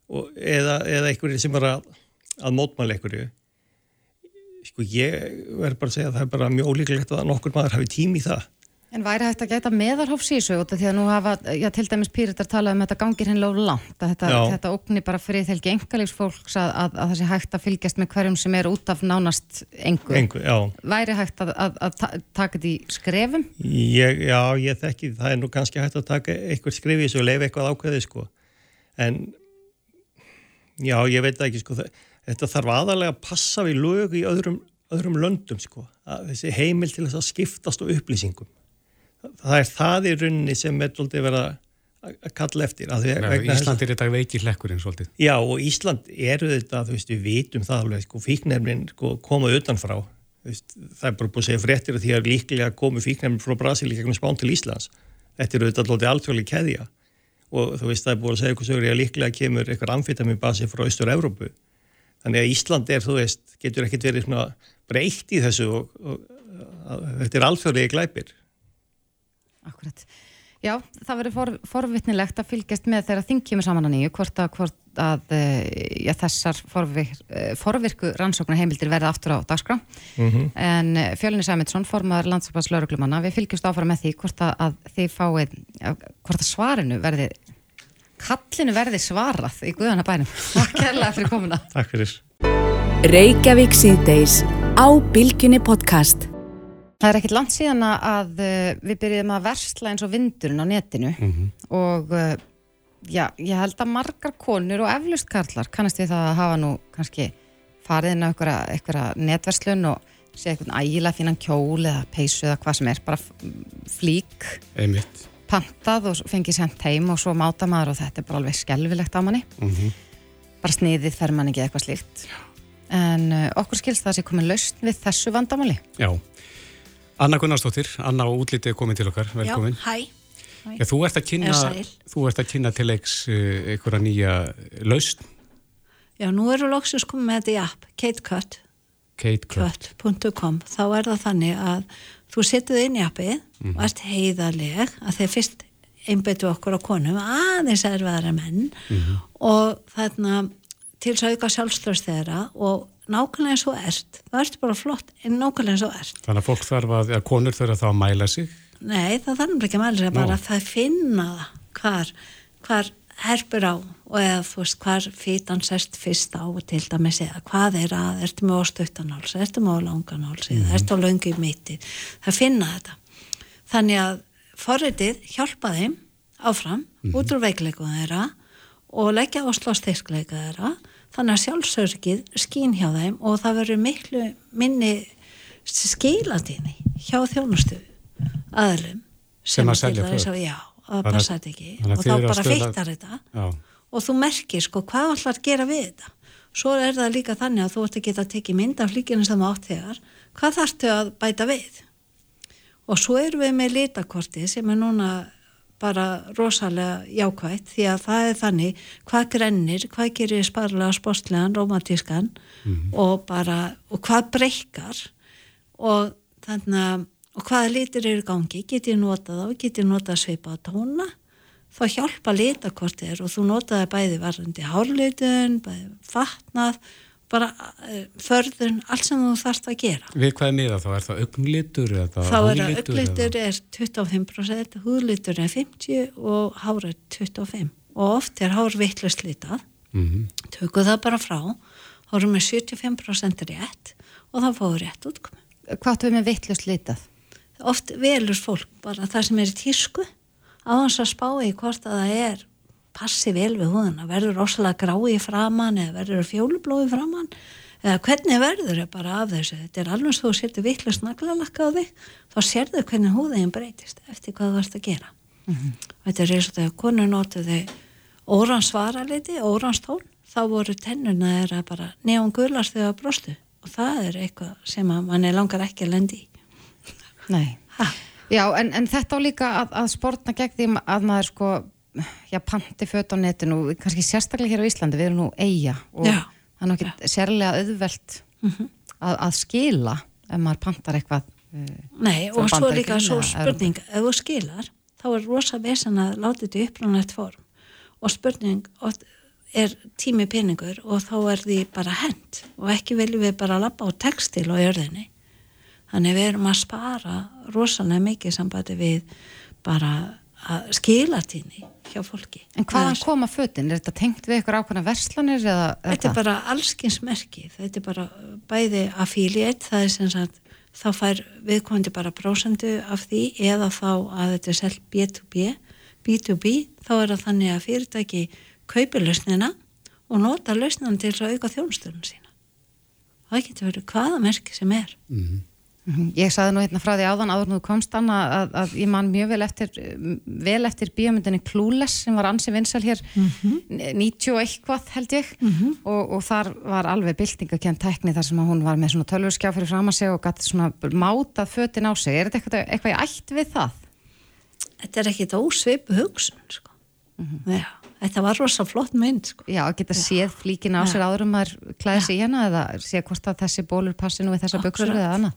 og, eða, eða einhverjir sem er að, að mótmæla einhverju. Sko ég verður bara að segja að það er bara mjög ólíklegt að nokkur maður hafi tím í það En væri hægt að geta meðarhófs í þessu út af því að nú hafa, já til dæmis pýritar talað um þetta gangir hennilega langt að þetta, þetta ógni bara fyrir þelgi engalíks fólks að, að, að það sé hægt að fylgjast með hverjum sem er út af nánast engu. Engu, já. Væri hægt að, að, að ta- taka þetta í skrefum? Ég, já, ég þekki, það er nú kannski hægt að taka eitthvað skrif í þessu og leifa eitthvað ákveði sko. En já, ég veit ekki sko. Þetta þarf aðalega að passa við lög í öðrum, öðrum löndum sko. Að þessi heimil til þess að skiptast á upplýsingum. Það er það í rauninni sem er svolítið verið að kalla eftir. Ísland er þetta veiki hlekkurinn svolítið. Já og Ísland eru þetta, þú veist, við vitum það alveg, sko, fíknefnin sko, koma utanfrá, veist, það er bara búið að segja fréttir að því að líklega komu fíknefnin frá Brasil í gegnum spán til Íslands. Þetta eru þetta alltaf alþjóðlega keðja og þú veist, það er búið að segja eitthvað sögur að líklega kemur eitthvað amfitamin basi frá Östur-Európu. Þannig að Ísland er, þú veist, getur ekkert verið breytt í þessu og, og, og þetta er alþjóðlega glæpir. Akkurat. Já, það verður for, forvitnilegt að fylgjast með þegar þing kemur saman að nýju hvort að, hvort að eh, já, þessar forvir, eh, forvirku rannsóknar heimildir verða aftur á dagskrá Mhm. en Fjölinni Sæminsson, formaður landsfærs lauruglumanna, við fylgjumst áfram með því hvort að, að þið fáið hvort að svarinu verði kallinu verði svarað í Guðanabænum Takk kærlega fyrir komuna Takk fyrir. Reykjavík síðdeis á Bilginni podcast. Það er ekkit langt síðan að- uh, við byrjuðum að versla eins og vindurinn á netinu og uh, já, ég held að margar konur og eflust karlar kannast við það að hafa nú kannski farið inn á einhverja netverslun og sé eitthvað ægilega fínan kjól eða peysu eða hvað sem er, bara flík Einmitt. pantað og fengið sendt heim og svo máta maður og þetta er bara alveg skelvilegt á manni Mhm. bara sniðið fer mann ekki eitthvað slíkt en uh, okkur skilst það að sé komin lausn við þessu vandamáli Já. Anna Gunnarsdóttir, Anna og útlitið er komin til okkar, velkomin. Já, hæ. Já, þú ert kynna, þú ert að kynna til leiks uh, einhverja nýja lausn, Já, nú eru loksins komið með þetta í app, KateCut, Kate Club. cut.com. Þá er það þannig að þú setur inn í appið og ert heiðarleg að þeir fyrst einbyttu okkur á konum, aðeins erfiðara menn og þarna til að auka sjálfströst þeirra og nákvæmlega eins og ert, það ertu bara flott en nákvæmlega eins og ert. Þannig að fólk þarf að, að konur þurfa þá að mæla sig. Nei, það þarf ekki að mæla Nú. bara að það finna hvar, hvar herpur á og eða þú veist hvar fítan sest fyrst á til dæmis eða hvað er að, ertu með óstuttanháls, ertu með ólanganháls eða ertu á löngu í mitti, það finna þetta. Þannig að forritið hjálpa þeim áfram út úr veikleikum þeirra og leggja á slóstyrkleika þeirra þannig að sjálfsörgið skín hjá þeim og það verður miklu minni skilatíni hjá þjónustu aðlum Sem að til selja föt. að- Já, það að- passa þetta ekki. að og þá að bara fyrtar þetta. Já. og þú merkir sko hvað að gera við þetta? Svo er það líka þannig að þú ert að geta að tekið mynd af flíkinu sem átt þegar. Hvað þarftu að bæta við? Og svo erum við með litakorti sem er núna bara rosalega jákvætt því að það er þannig hvað grennir, hvað gerir sparlega sportlegan, romantískan og bara, og hvað breykar og þannig að og hvaða litir eru gangi, get ég notað þá, get ég notað svipa á tóna þá hjálpa litakortir og þú notaði bæði varðandi hárlitun, bæði fatnað, bara uh, förðun, allt sem þú þarfst að gera. Við hvað er miða þá? Er það augnlitur? Er það Þá er að húðlitur, auglitur eða- er 25%, húðlitur er 50 og hár er 25 og oft er hár vittlust litað, Mhm. tökum það bara frá, hárum með 75% rétt og þá fáum við rétt útkomi. Hvað við með vittlust litað? Oft velur fólk bara það sem er í tísku á hans að spá í hvort að það er passi vel við húðuna, verður rosalega grái í framann eða verður fjólublói framann eða hvernig verður þau bara af þessu? Þetta er alveg svo þú setur vittlust naglalakka á þig þá sérðu hvernig húðin breytist eftir hvað þú ert að gera. Og þetta er eins og þegar konur notuðu órans svaraliti, órans tón þá voru tennuna þeirra bara neon gulast þegar brostu. Og það er eitthvað sem að manni langar ekki að lendi Nei. Ha. Já, en, en þetta á líka að, að sportna gegn því að maður sko, já, panti föt á netinu, kannski sérstaklega hér á Íslandi, við erum nú eiga og Já. það er nú ekki sérlega auðvelt að, að skila ef maður pantar eitthvað. Uh, Nei, og svo líka svo spurning, ef þú skilar, þá er rosa vesen að láta þetta upprannlegt form og spurning er tími peningur og þá er því bara hend og ekki viljum við bara lappa á textil og jörðinni þannig við erum að spara rosalega mikið sambandi við bara að skila tíni hjá fólki En hvaðan koma fötin? Er þetta tengt við ykkur ákvæmna verslanir? Eða, þetta er bara allskinsmerki þetta er bara bæði affiliate það er sem sagt þá fær viðkomandi bara prósendu af því eða þá að þetta er selt B2B B2B þá er það þannig að fyrirtæki kaupi lausnina og nota lausnina til að auka þjónustunum sína það getur verið hvaða merki sem er mm -hmm. Ég saði nú hérna frá því áðan áður nú komst hann að, að ég man mjög vel eftir vel eftir bíomundinni Clueless sem var ansi vinsal hér mm -hmm. 90 og eitthvað held ég mm -hmm. og, og þar var alveg byltingakent tekni þar sem hún var með svona tölvurskjá fyrir fram að segja og gæti svona mátað fötin á sig. Er þetta eitthvað, eitthvað í ætt við það? Þetta er ekkit ósveipu hugsun sko. Mm -hmm. Já, þetta var rosa flott mynd sko. Já, að geta séð flíkin á sér áður um að klæða sig í hana eða sé hvort að þessi bólur passi nú við þessa buksur eða annað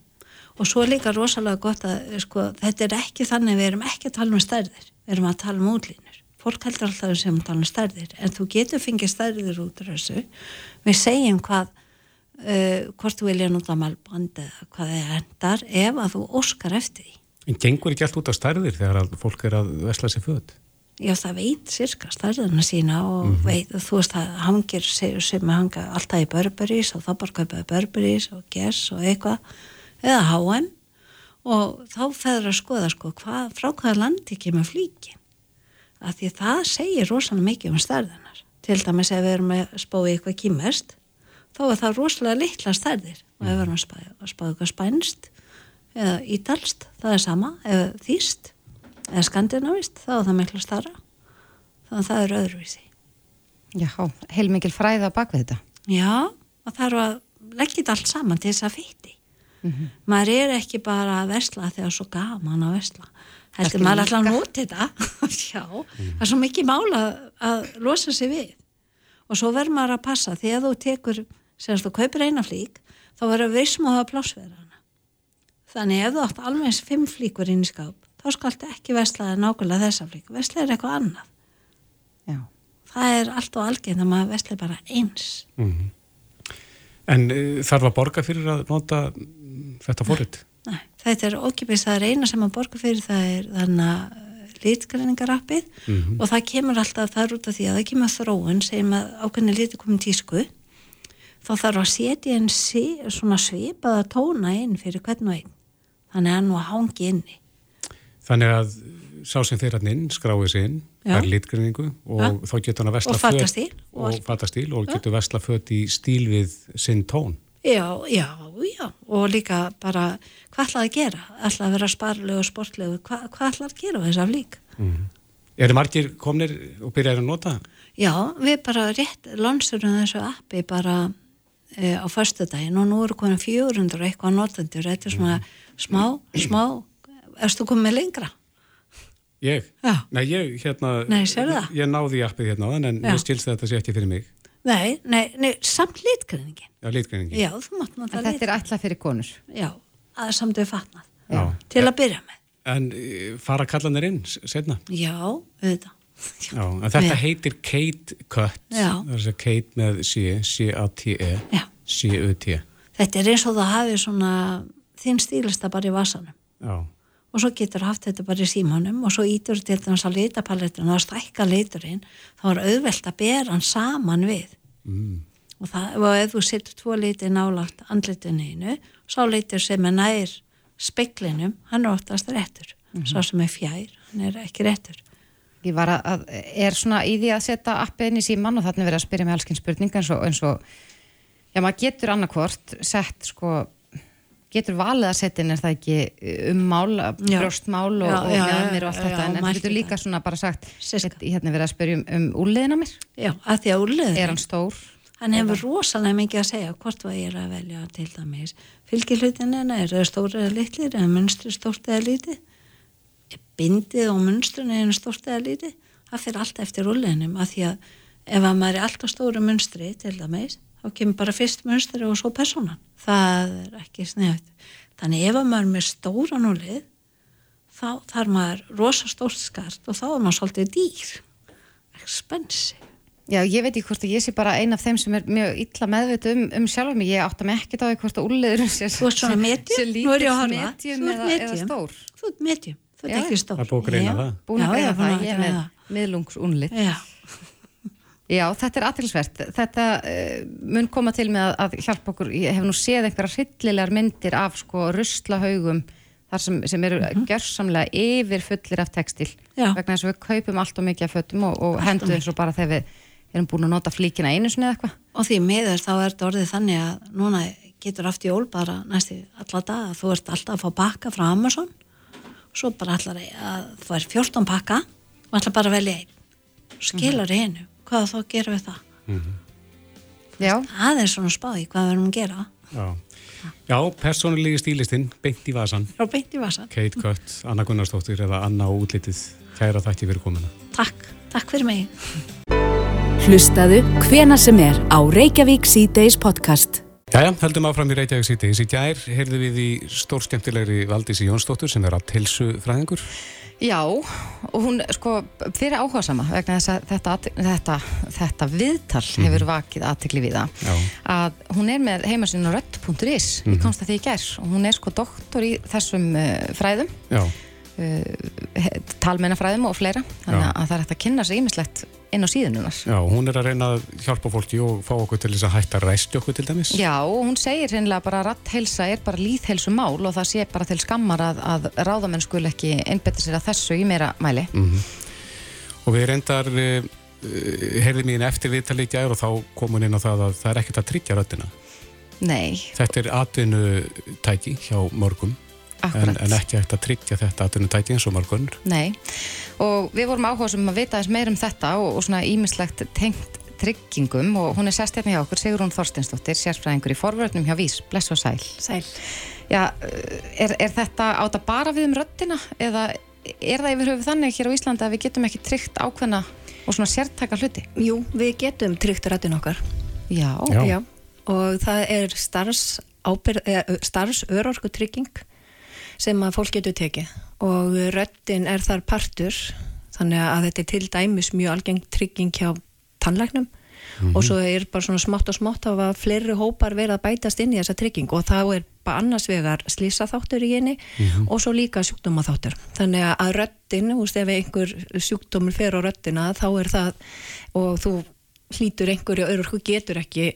og svo líka rosalega gott að sko, þetta er ekki þannig við erum ekki að tala um stærðir. Við erum að tala um útlínur. Fólk heldur alltaf sem að tala um stærðir. En þú getur fengið stærðir út af þessu. Við segjum hvað uh, hvort þú vilja nota malband eða hvað það endar ef að þú óskar eftir því. En gengur ekki allt út á stærðir þegar fólk er að vesla sér född? Já það veit sirka stærðina sína og mm -hmm. veit, þú veist að hangir sem hanga alltaf í Burberrys og þá bara kaupaði Burberrys og Guess og eitthvað eða HM og þá feður að skoða sko hvað, frá hvaða landi kemur flíkin? Að því það segir rosalega mikið um stærðanar til dæmis ef við erum að spáði eitthvað kýmest þá er það rosalega litla stærðir. Og ef við erum að spáði, að spáði eitthvað spænst eða ítalst það er sama, eða þýst eða skandinavist, þá er það miklu starra þannig að það er öðruvísi. Já, heilmikil fræða bak við þetta. Já, og það eru að leggja þetta allt saman til þess að fytti Mm -hmm. maður er ekki bara að vesla þegar svo gaman að vesla heldur maður alltaf að nota þetta já, -hmm. það er svo mikið mála að losa sig við og svo verður maður að passa þegar þú tekur semst þú kaupir eina flík þá verður vissum að hafa plásverðana þannig ef þú átt alveg fimm flíkur inn í skáp þá skaltu ekki veslaði nákvæmlega þessa flík veslaði er eitthvað annað já. það er allt og algjörn að maður veslaði bara eins mm -hmm. En uh, þarf að borga fyrir að nota þetta fóritt? Nei, þetta er okkipis, það er eina sem að borga fyrir það er þannig að litgreiningarappið mm -hmm. og það kemur alltaf þar út af því að það kemur þróun sem að ákveðni liti komum tísku þá þarf að setja einn svona svipaða tóna inn fyrir hvern og einn. Þannig að hann var hangi inni. Þannig að sá sem þeirra inn skráið sér inn er litgreiningu og ja. þá getur hann að vestla föt og fattastíl og, og, og getur vestla föt í stíl við sinn tón Já, já, já, og líka bara hvað ætlaði að gera? ætlaði að vera sparlegu og sportlegu, Hva, hvað ætlaði að gera þess af lík? Mm. Er margir komnir og byrjaði að nota? Já, við bara rétt lansurum þessu appi bara e, á förstu daginn og nú eru komin 400 eitthvað notendur, þetta er svona mm. smá, smá, erstu komið lengra? Ég? Já. Nei, ég, hérna, Nei, ég náði appið hérna en Já. ég stilst þetta sé ekki fyrir mig. Nei, nei, nei samt litgreiningin. Já, litgreiningin. Já, þú mátt nota litgreiningin. Þetta er alltaf fyrir konur. Já, að samt við fatnað. Já. Til að byrja með. En e, fara kallanir inn setna? Já, auðvitað. Já, en þetta heitir Kate Cut. Já. Það er þess að Kate með C, C-A-T-E, C-U-T. Þetta er eins og það hafi svona þinn stílista bara í vasanum. Já og svo getur haft þetta bara í símanum og svo ítur til þess að litapalettun og að stækka liturinn þá er auðvelt að bera hann saman við mm. og, það, og ef þú setur tvo liti nálagt andlitinu einu sá litur sem er nær speklinum, hann er oftast réttur mm -hmm. svo sem er fjær, hann er ekki réttur Ég var að, er svona í því að setja appi inn í síman og þannig verið að spyrja mig allsken spurning eins og, eins og já maður getur annarkvort sett sko getur valið að setja inn er það ekki eh, um mál, brjóstmál og, og mjöðmir og allt þetta, en þetta getur líka svona bara sagt, hérna verið að spyrja um, um úrliðina mér. Já, að því að úrliðin er hann stór. Hann hefur rosalega mikið að segja hvort ég er að velja til dæmis. Fylgirlutin er það stór eða litlir, eða munstri stórt eða lítið, bindið og munstrin er stórt eða lítið, það fyrir alltaf eftir úrliðinum, að því að ef að maður er alltaf stóru munstri til dæmis, þá kemur bara fyrst munstri og svo personan það er ekki sneft þannig ef að maður er með stóran úlið þá þarf maður rosa stórt skart og þá er maður svolítið dýr. Expensive. Já, ég veit ekki hvort að ég sé bara ein af þeim sem er mjög illa meðveit um, um sjálf mig, ég átta mig ekkert á því hvort að úrleður sé, Þú ert svona medium, nú er ég að horfa. Þú eða, ert eða medium. stór. Þú ert medium, þú ert Já, ekki stór. Það er búið að greina það. Búin að greina búin það, að ég er með miðlungsunlit Já, Já, þetta er aðtilsvert. Þetta uh, mun koma til með að, að hjálpa okkur. Ég hef nú séð einhverja hryllilegar myndir af sko ruslahaugum þar sem, sem eru gjörsamlega yfir fullir af textil. Já. Vegna þess að við kaupum allt og mikið af fötum og, og hendum eins og bara þegar við erum búin að nota flíkina einu sinni eða eitthvað. og því miður þá er þetta orðið þannig að núna getur aftur jól bara næstu alla daga, þú ert alltaf að fá pakka frá Amazon svo bara allar að þú er 14 pakka og allar bara að velja einn skilar mm einu, hvað þá gerum við það? Já, það er svona spáði hvað við erum að gera. Já, Já persónulegi stílistinn, beint í vasan, og beint í vasan, Kate Kött, Anna Gunnarsdóttir eða Anna útlitið, kæra þætti fyrir komuna. takk, takk fyrir mig. Hlustaðu hvena sem er á Reykjavík C-Days podcast. Jæja, heldum áfram í Reykjavík síðdeis. Í gær heyrðu við í stórskemmtilegri Valdísi Jónsdóttur sem er að tilsu fræðingur. Já, og hún sko fyrir áhuga sama vegna þess að þetta, þetta, þetta viðtal hefur vakið aðtekli við það. Já. að hún er með heimasinn á rött.is ég komst að því í gær og hún er sko doktor í þessum uh, fræðum Já, talmennafræðum og fleira. Þannig að það er hægt að kynna sig ýmislegt inn á síðununar já, hún er að reyna að hjálpa fólki og fá okkur til þess að hætta að ræsti okkur til dæmis. Já, og hún segir hreinlega bara að ratthelsa er bara líðhelsu mál og það sé bara til skammar að, að ráðamenn skul ekki einbetta sér að þessu í meira mæli. Og við reyndar, uh, heyrðum í henni eftir viðtalið í gær og þá kom hún inn á það að það er ekkert að tryggja röddina. Nei, Þetta er atvinnutæki hjá mörgum en, en ekki hægt að tryggja þetta atvinnutæki eins og mörgunur. Nei, og við vorum áhuga sem að vita þess meir um þetta og, og svona ímislegt tengt tryggingum og hún er sest hérna hjá okkur, Sigrún Þorsteinsdóttir, sérfræðingur í forvörnum hjá Vís, bless og sæl. Sæl. Já, er, er þetta áta bara við um röddina eða er það yfir höfu þannig hér á Íslandi að við getum ekki tryggt ákveðna og svona sértaka hluti? Jú, við getum tryggt rættin okkar Já, Já. og það er starfs, starfs örorkutrygging sem að fólk getur tekið. Og röttin er þar partur þannig að þetta er til dæmis mjög algeng trygging hjá tannlæknum. Og svo er bara svona smátt og smátt að hafa fleiri hópar verið að bætast inn í þessa trygging. Og þá er bara annars vegar slísaþáttur í henni og svo líka sjúkdómaþáttur. Þannig að röttin, þú veist ef einhver sjúkdómur fer á röttina þá er það og þú hlýtur einhverju örurku getur ekki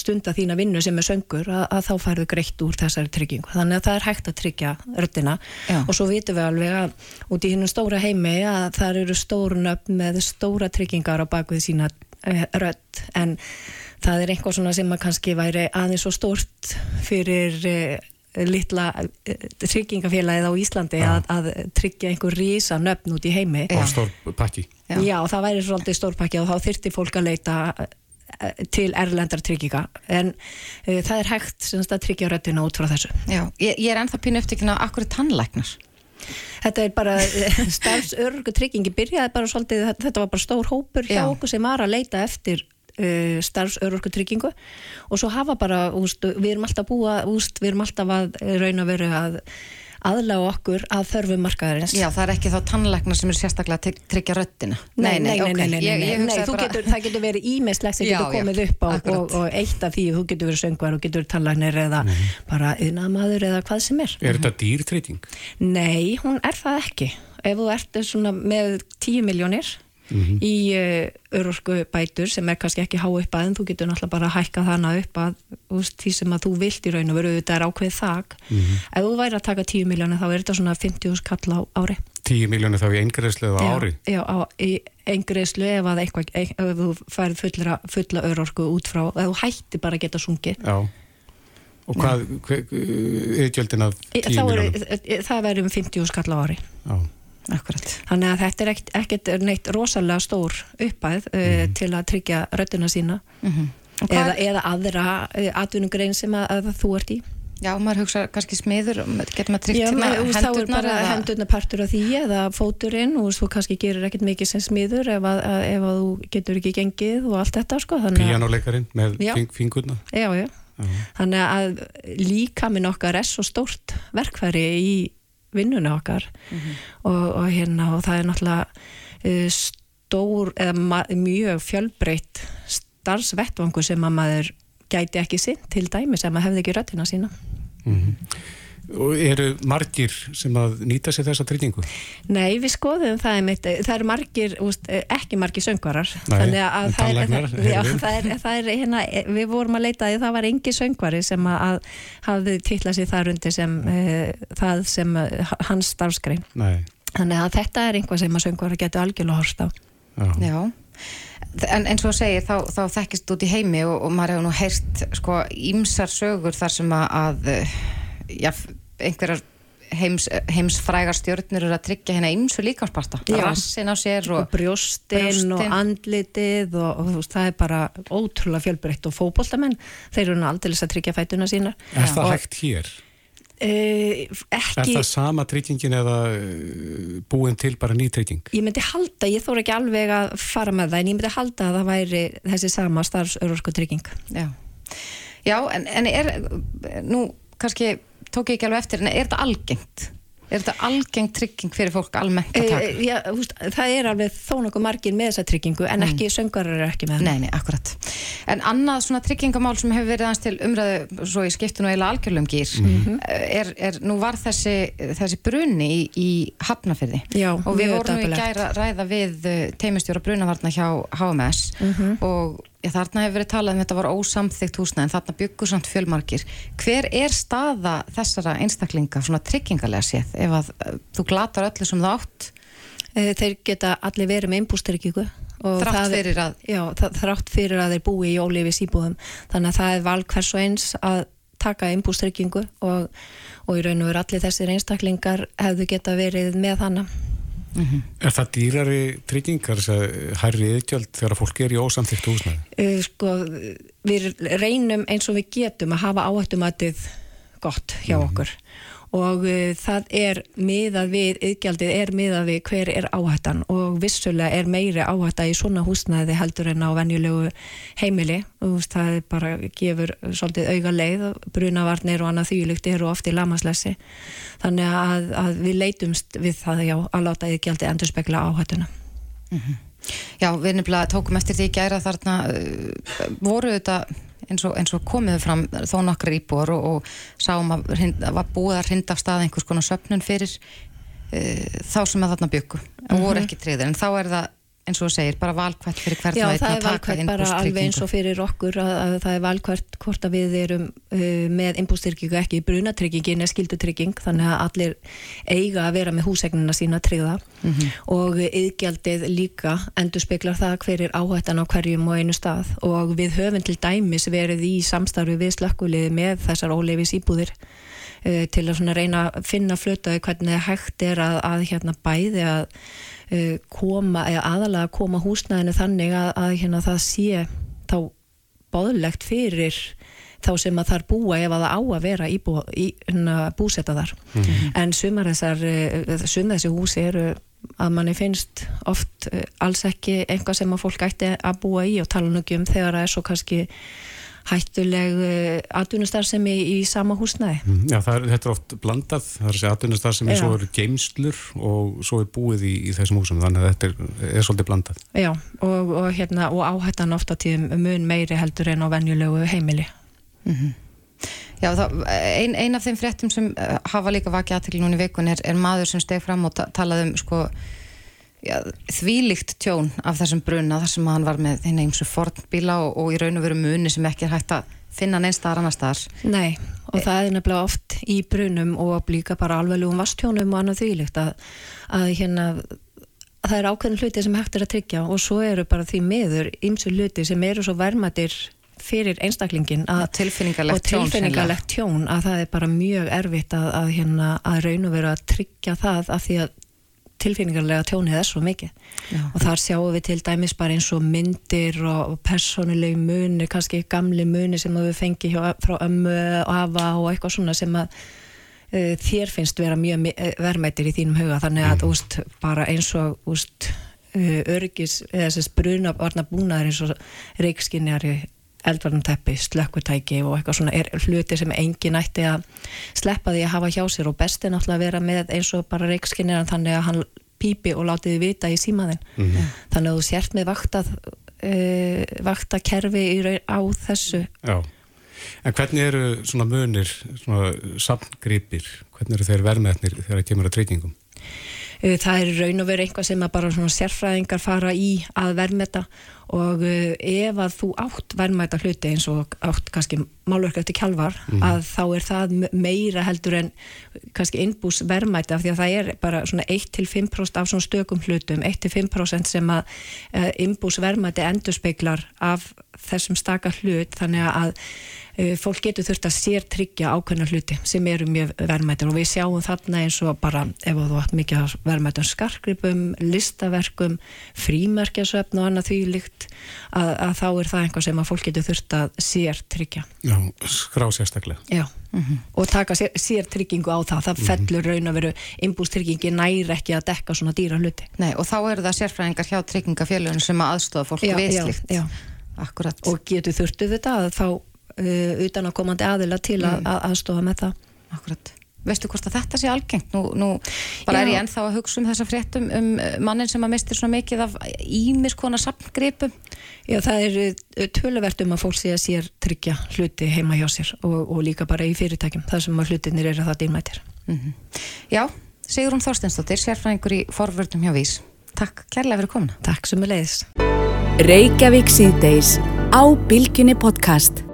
stunda þína vinnu sem er söngur að, að þá færðu greitt úr þessari tryggingu þannig að það er hægt að tryggja röddina Já. og svo vitum við alveg að út í hinnum stóra heimi að það eru stórun upp með stóra tryggingar á bakvið sína uh, rödd en það er eitthvað svona sem að kannski væri aðeins svo stórt fyrir uh, litla uh, tryggingafélagið á Íslandi Já. að, að tryggja einhver rísa nöfn út í heimi Og stór pakki. Já. Já, það væri svolítið stórpakki og þá þyrfti fólk að leita eh, til erlendar trygginga en uh, það er hægt semst, að tryggja röddina út frá þessu. Já, ég, ég er ennþá pínu eftir að akkur er tannlæknar. Þetta er bara starfsörgu tryggingi byrjaði bara svolítið, þetta var bara stór hópur hjá Já. okkur sem var að leita eftir uh, starfsörgu tryggingu og svo hafa bara, úst, við erum alltaf búa, úst, við erum alltaf að raun að vera að aðlaga okkur að þörfum markaðarins. Já, það er ekki þá tannlæknar sem er sérstaklega að tryg- tryggja röddina. Nei, nei, nei, nei, nei, nei, nei, það getur verið ímislegt sem Já, getur já, komið upp á og, og eitt af því, þú getur verið söngvar og getur verið tannlæknir eða bara yðnamaður eða hvað sem er. Er þetta dýrtrygging? Nei, hún er það ekki. Ef þú ert svona með 10 miljónir í uh, örorku bætur sem er kannski ekki há upp að en þú getur náttúrulega bara að hækka þana upp að úst, því sem að þú vilt í raun og veru þetta er ákveð þak. Ef þú væri að taka 10 miljónir þá er þetta svona 50 skall á ári. 10 miljónir þá í eingreðslu eða ári? Já, á, í engreislu ef, að eitthvað, ef þú færð fulla, fulla örorku út frá, ef þú hætti bara að geta sungið. Já. Og hvað, er gjöldin af 10 Þá er, miljónum? það verður um 50 skall á ári. Já. Akkurat. Þannig að þetta er ekkert, ekkert neitt rosalega stór uppæð uh, til að tryggja röddina sína Mhm. Og hvað- eða, eða aðra uh, atvinnugrein sem að, að þú ert í. Já, maður hugsa kannski smiður, getur maður tryggt Já, þú veist, þá er hendurnar bara eða... hendurna partur af því eða fóturinn og þú kannski gerir ekkert mikið sem smiður ef að, að, ef að þú getur ekki gengið og allt þetta sko. Píjánuleikarin með Já. fing, fingurna? já, já. Þannig að líka minn okkar er svo stórt verkfæri í vinnuna okkar. Og, og hérna og það er náttúrulega uh, stór eða mjög fjölbreytt starfsvettvangu sem að maður gæti ekki sinn til dæmi sem að hefði ekki röttina sína. Mm -hmm. Og eru margir sem að nýta sér þessa tryggingu? Nei, við skoðum það einmitt, það eru margir, úst, ekki margir söngvarar. Nei, þannig að það er, já, það er, það er hérna, við vorum að leita því það var engi söngvari sem að, að hafði titlað sér þar undir sem uh, það sem uh, hans starfskrein Nei, þannig að þetta er einhvað sem að söngvari getur algjörlega horst á. Já. Já, en eins og þú segir þá, þá þekkist út í heimi og, og maður hefur nú heyrt sko ímsar sögur þar sem að, að já, einhverjar heims, heimsfrægar stjórnir eru að tryggja hérna ímsu líkansparta, Já. rassin á sér og, og brjóstin og andlitið og, og þú veist, það er bara ótrúlega fjölbreytt og fótboltamenn þeir eru nú aldrei að tryggja fætuna sína Er það Og, hægt hér? eh, Er ekki, það sama tryggingin eða uh, búin til bara ný trygging? ég myndi halda ég þóra ekki alveg að fara með það en ég myndi halda að það væri þessi sama starfsörorku trygging Já, já en, en er, nú kannski tók ég ekki alveg eftir, en er þetta algengt? Er þetta algengt trygging fyrir fólk almennt að taka? e, já, veist, það er alveg þó nokkuð margir með þessa tryggingu en ekki söngarar eru ekki með hana. Nei, nei, akkurat. En annað svona tryggingamál sem hefur verið aðeins til umræðu svo í skiptinu eila algjörlum gýr Mhm. er, er, nú var þessi, þessi bruni í, í Hafnafyrði Já, og við vorum í gæra ræða við teimistjóra brunavarna hjá HMS Mhm. og já, þarna hefur verið talað um þetta var ósamþygt húsnæð en þarna byggur samt fjölmarkir. Hver er staða þessara einstaklinga svona tryggingalega séð ef að uh, þú glatar öllu sem það átt? E, þeir geta allir verið með innbústyrkingu og Þrátt fyrir að- já, þrátt fyrir að þeir búi í ólífis íbúðum. Þannig að það er val hvers og eins að taka innbústyrkingu og, og í raun og veru allir þessir einstaklingar hefðu geta verið með hana Er það dýrari tryggingar, hærri yðgjöld þegar fólk er í ósamþyktu húsnæði? uh, sko, við reynum eins og við getum að hafa áhættumatið gott hjá okkur og uh, það er miðað við, yðgjaldið er miðað við hver er áhættan og vissulega er meiri áhætta í svona húsnæði heldur en á venjulegu heimili. Og það bara gefur svolítið auga leið brunavarnir og annað þýjulikt eru oft í lamaslessi þannig að, að við leitumst við það já, að láta yðgjaldið endur spekla áhættuna Já, við nefnilega tókum eftir því gæra þarna uh, voru þetta eins og, eins og komiðu fram þó nokkra íbúar og, og sáum að hrind, var búið að hrinda af stað einhvers konar söpnun fyrir uh, þá sem að þarna byggu en voru Mhm. ekki treyðir en þá er það eins og þú segir bara valkvært fyrir hvert Já, það að er valkvært bara alveg eins og fyrir okkur að, að það er valkvært hvort að við erum uh, með innbústyrkingu ekki brunatryggingin er skildutrygging þannig að allir eiga að vera með húsegnina sína tryggða. Og yðgjaldið líka endur speklar það hver er áhættan á hverjum og einu stað. Og við höfum til dæmis verið í samstarfi við slökkuliði með þessar óleifis íbúðir uh, til að reyna að finna flötaði hvernig hægt er að, að hérna bæði að koma, eða aðalega að koma húsnæðinu þannig að, að hérna það sé þá báðlegt fyrir þá sem að þar búa ef að það á að vera í, bú, í hérna, búsetta þar. En sumar þessar uh, sumar þessi húsi eru að manni finnst oft uh, alls ekki einhvað sem að fólk ætti að búa í og tala nú ekki um þegar það er svo kannski hættuleg uh, atvinnustarfsemi í, sama húsnæði Mm, Já, er, þetta er oft blandað, það er að segja atvinnustar sem er Já. svo eru geimslur og svo er búið í, í þessum húsum, þannig að þetta er, er svolítið blandað. Já, og, og, hérna, og áhættan ofta tíðum mun meiri heldur en á venjulegu heimili. Já, það, ein, ein af þeim fréttum sem uh, hafa líka vakið aðtekli núna í vikun er, er maður sem steg fram og ta talaði um sko, já, þvílíkt tjón af þessum bruna þar sem hann var með hérna eins og fornbíla og, og í raun og veru muni sem ekki er hægt að finna neins staðar annar staðar. Nei, og það er nefnilega oft í brunum og líka bara alveglegum vastjónum og annað þvílíkt að, að hérna það er ákveðin hluti sem hægt er að tryggja og svo eru bara því miður ymsu hluti sem eru svo vermaðir fyrir einstaklingin að, Og tilfinningalegt og tjón tilfinningalegt tjón að það er bara mjög erfitt að, að, hérna, að raun og vera að tryggja það af því að tilfinningarlega tjónið er svo mikið. Já. og þar sjáum við til dæmis bara eins og myndir og, og persónulegi muni, kannski gamli muni sem við fengi hjá, frá ömmu og afa og eitthvað svona sem að uh, þér finnst vera mjög eh, verðmætir í þínum huga. Þannig að úst, bara eins og úst, uh, öryggis eða þess bruna varna búnaður eins og reikskinjari eldvarnateppi, slökkutæki og eitthvað svona er hluti sem engin ætti að sleppa því að hafa hjá sér og besti náttúrulega að vera með eins og bara reikskinir en þannig að hann pípi og láti þið vita í símaðin mm -hmm. þannig að þú sért með vaktað uh, vaktakerfi á þessu Já, en hvernig eru svona munir, svona samgripir, hvernig eru þeir verðmætnir þegar það kemur að treykingum? Eh, það er raun og verið einhvað sem að bara svona sérfræðingar fara í að verðmeta og eh, ef að þú átt verðmæta hluti eins og átt kannski málverk eftir kjálvar mm. að þá er það meira heldur en kannski innbús verðmæta af því að það er bara svona 1-5% af svona stökum hlutum 1-5% sem að uh, innbús verðmæti endurspeglar af þessum staka hlut þannig að Eh, fólk getur þurft að sér tryggja ákveðna hluti sem eru mjög verðmættir og við sjáum þarna eins og bara ef þú hatt mikið verðmættum skarkripum, listaverkum, frímerkjasöfn og annað því líkt að, að þá er það einhvað sem að fólk getur þurft að sér tryggja. Já, skrá sérstaklega. Já, mm -hmm. og taka sér, sér tryggingu á það. Það mm -hmm. fellur raun að veru innbústryggingi næri ekki að dekka svona dýra hluti. Nei, og þá eru það sérfræðingar hjá tryggingafélagin sem að aðstofa fólk viðslikt. Já, já. Akkurat. Og getur þurftu þetta að þá utan að komandi aðila til að, mm. að aðstofa með það Akkurat. Veistu hvort að þetta sé algengt? Nú, nú bara Já. er ég ennþá að hugsa um þessa fréttum um mannin sem að mistir svona mikið af ímiskona samgripum Já, það er uh, töluvert um að fólk sé að sér tryggja hluti heima hjá sér og, og líka bara í fyrirtækjum þar sem að hlutinir eru það dýrmættir mm -hmm. Já, Sigrun Þorstensdóttir sérfræðingur í forvördum hjá Vís Takk kærlega fyrir komuna Takk sem er leiðis Reykjavík síðdeis á Bilginni podcast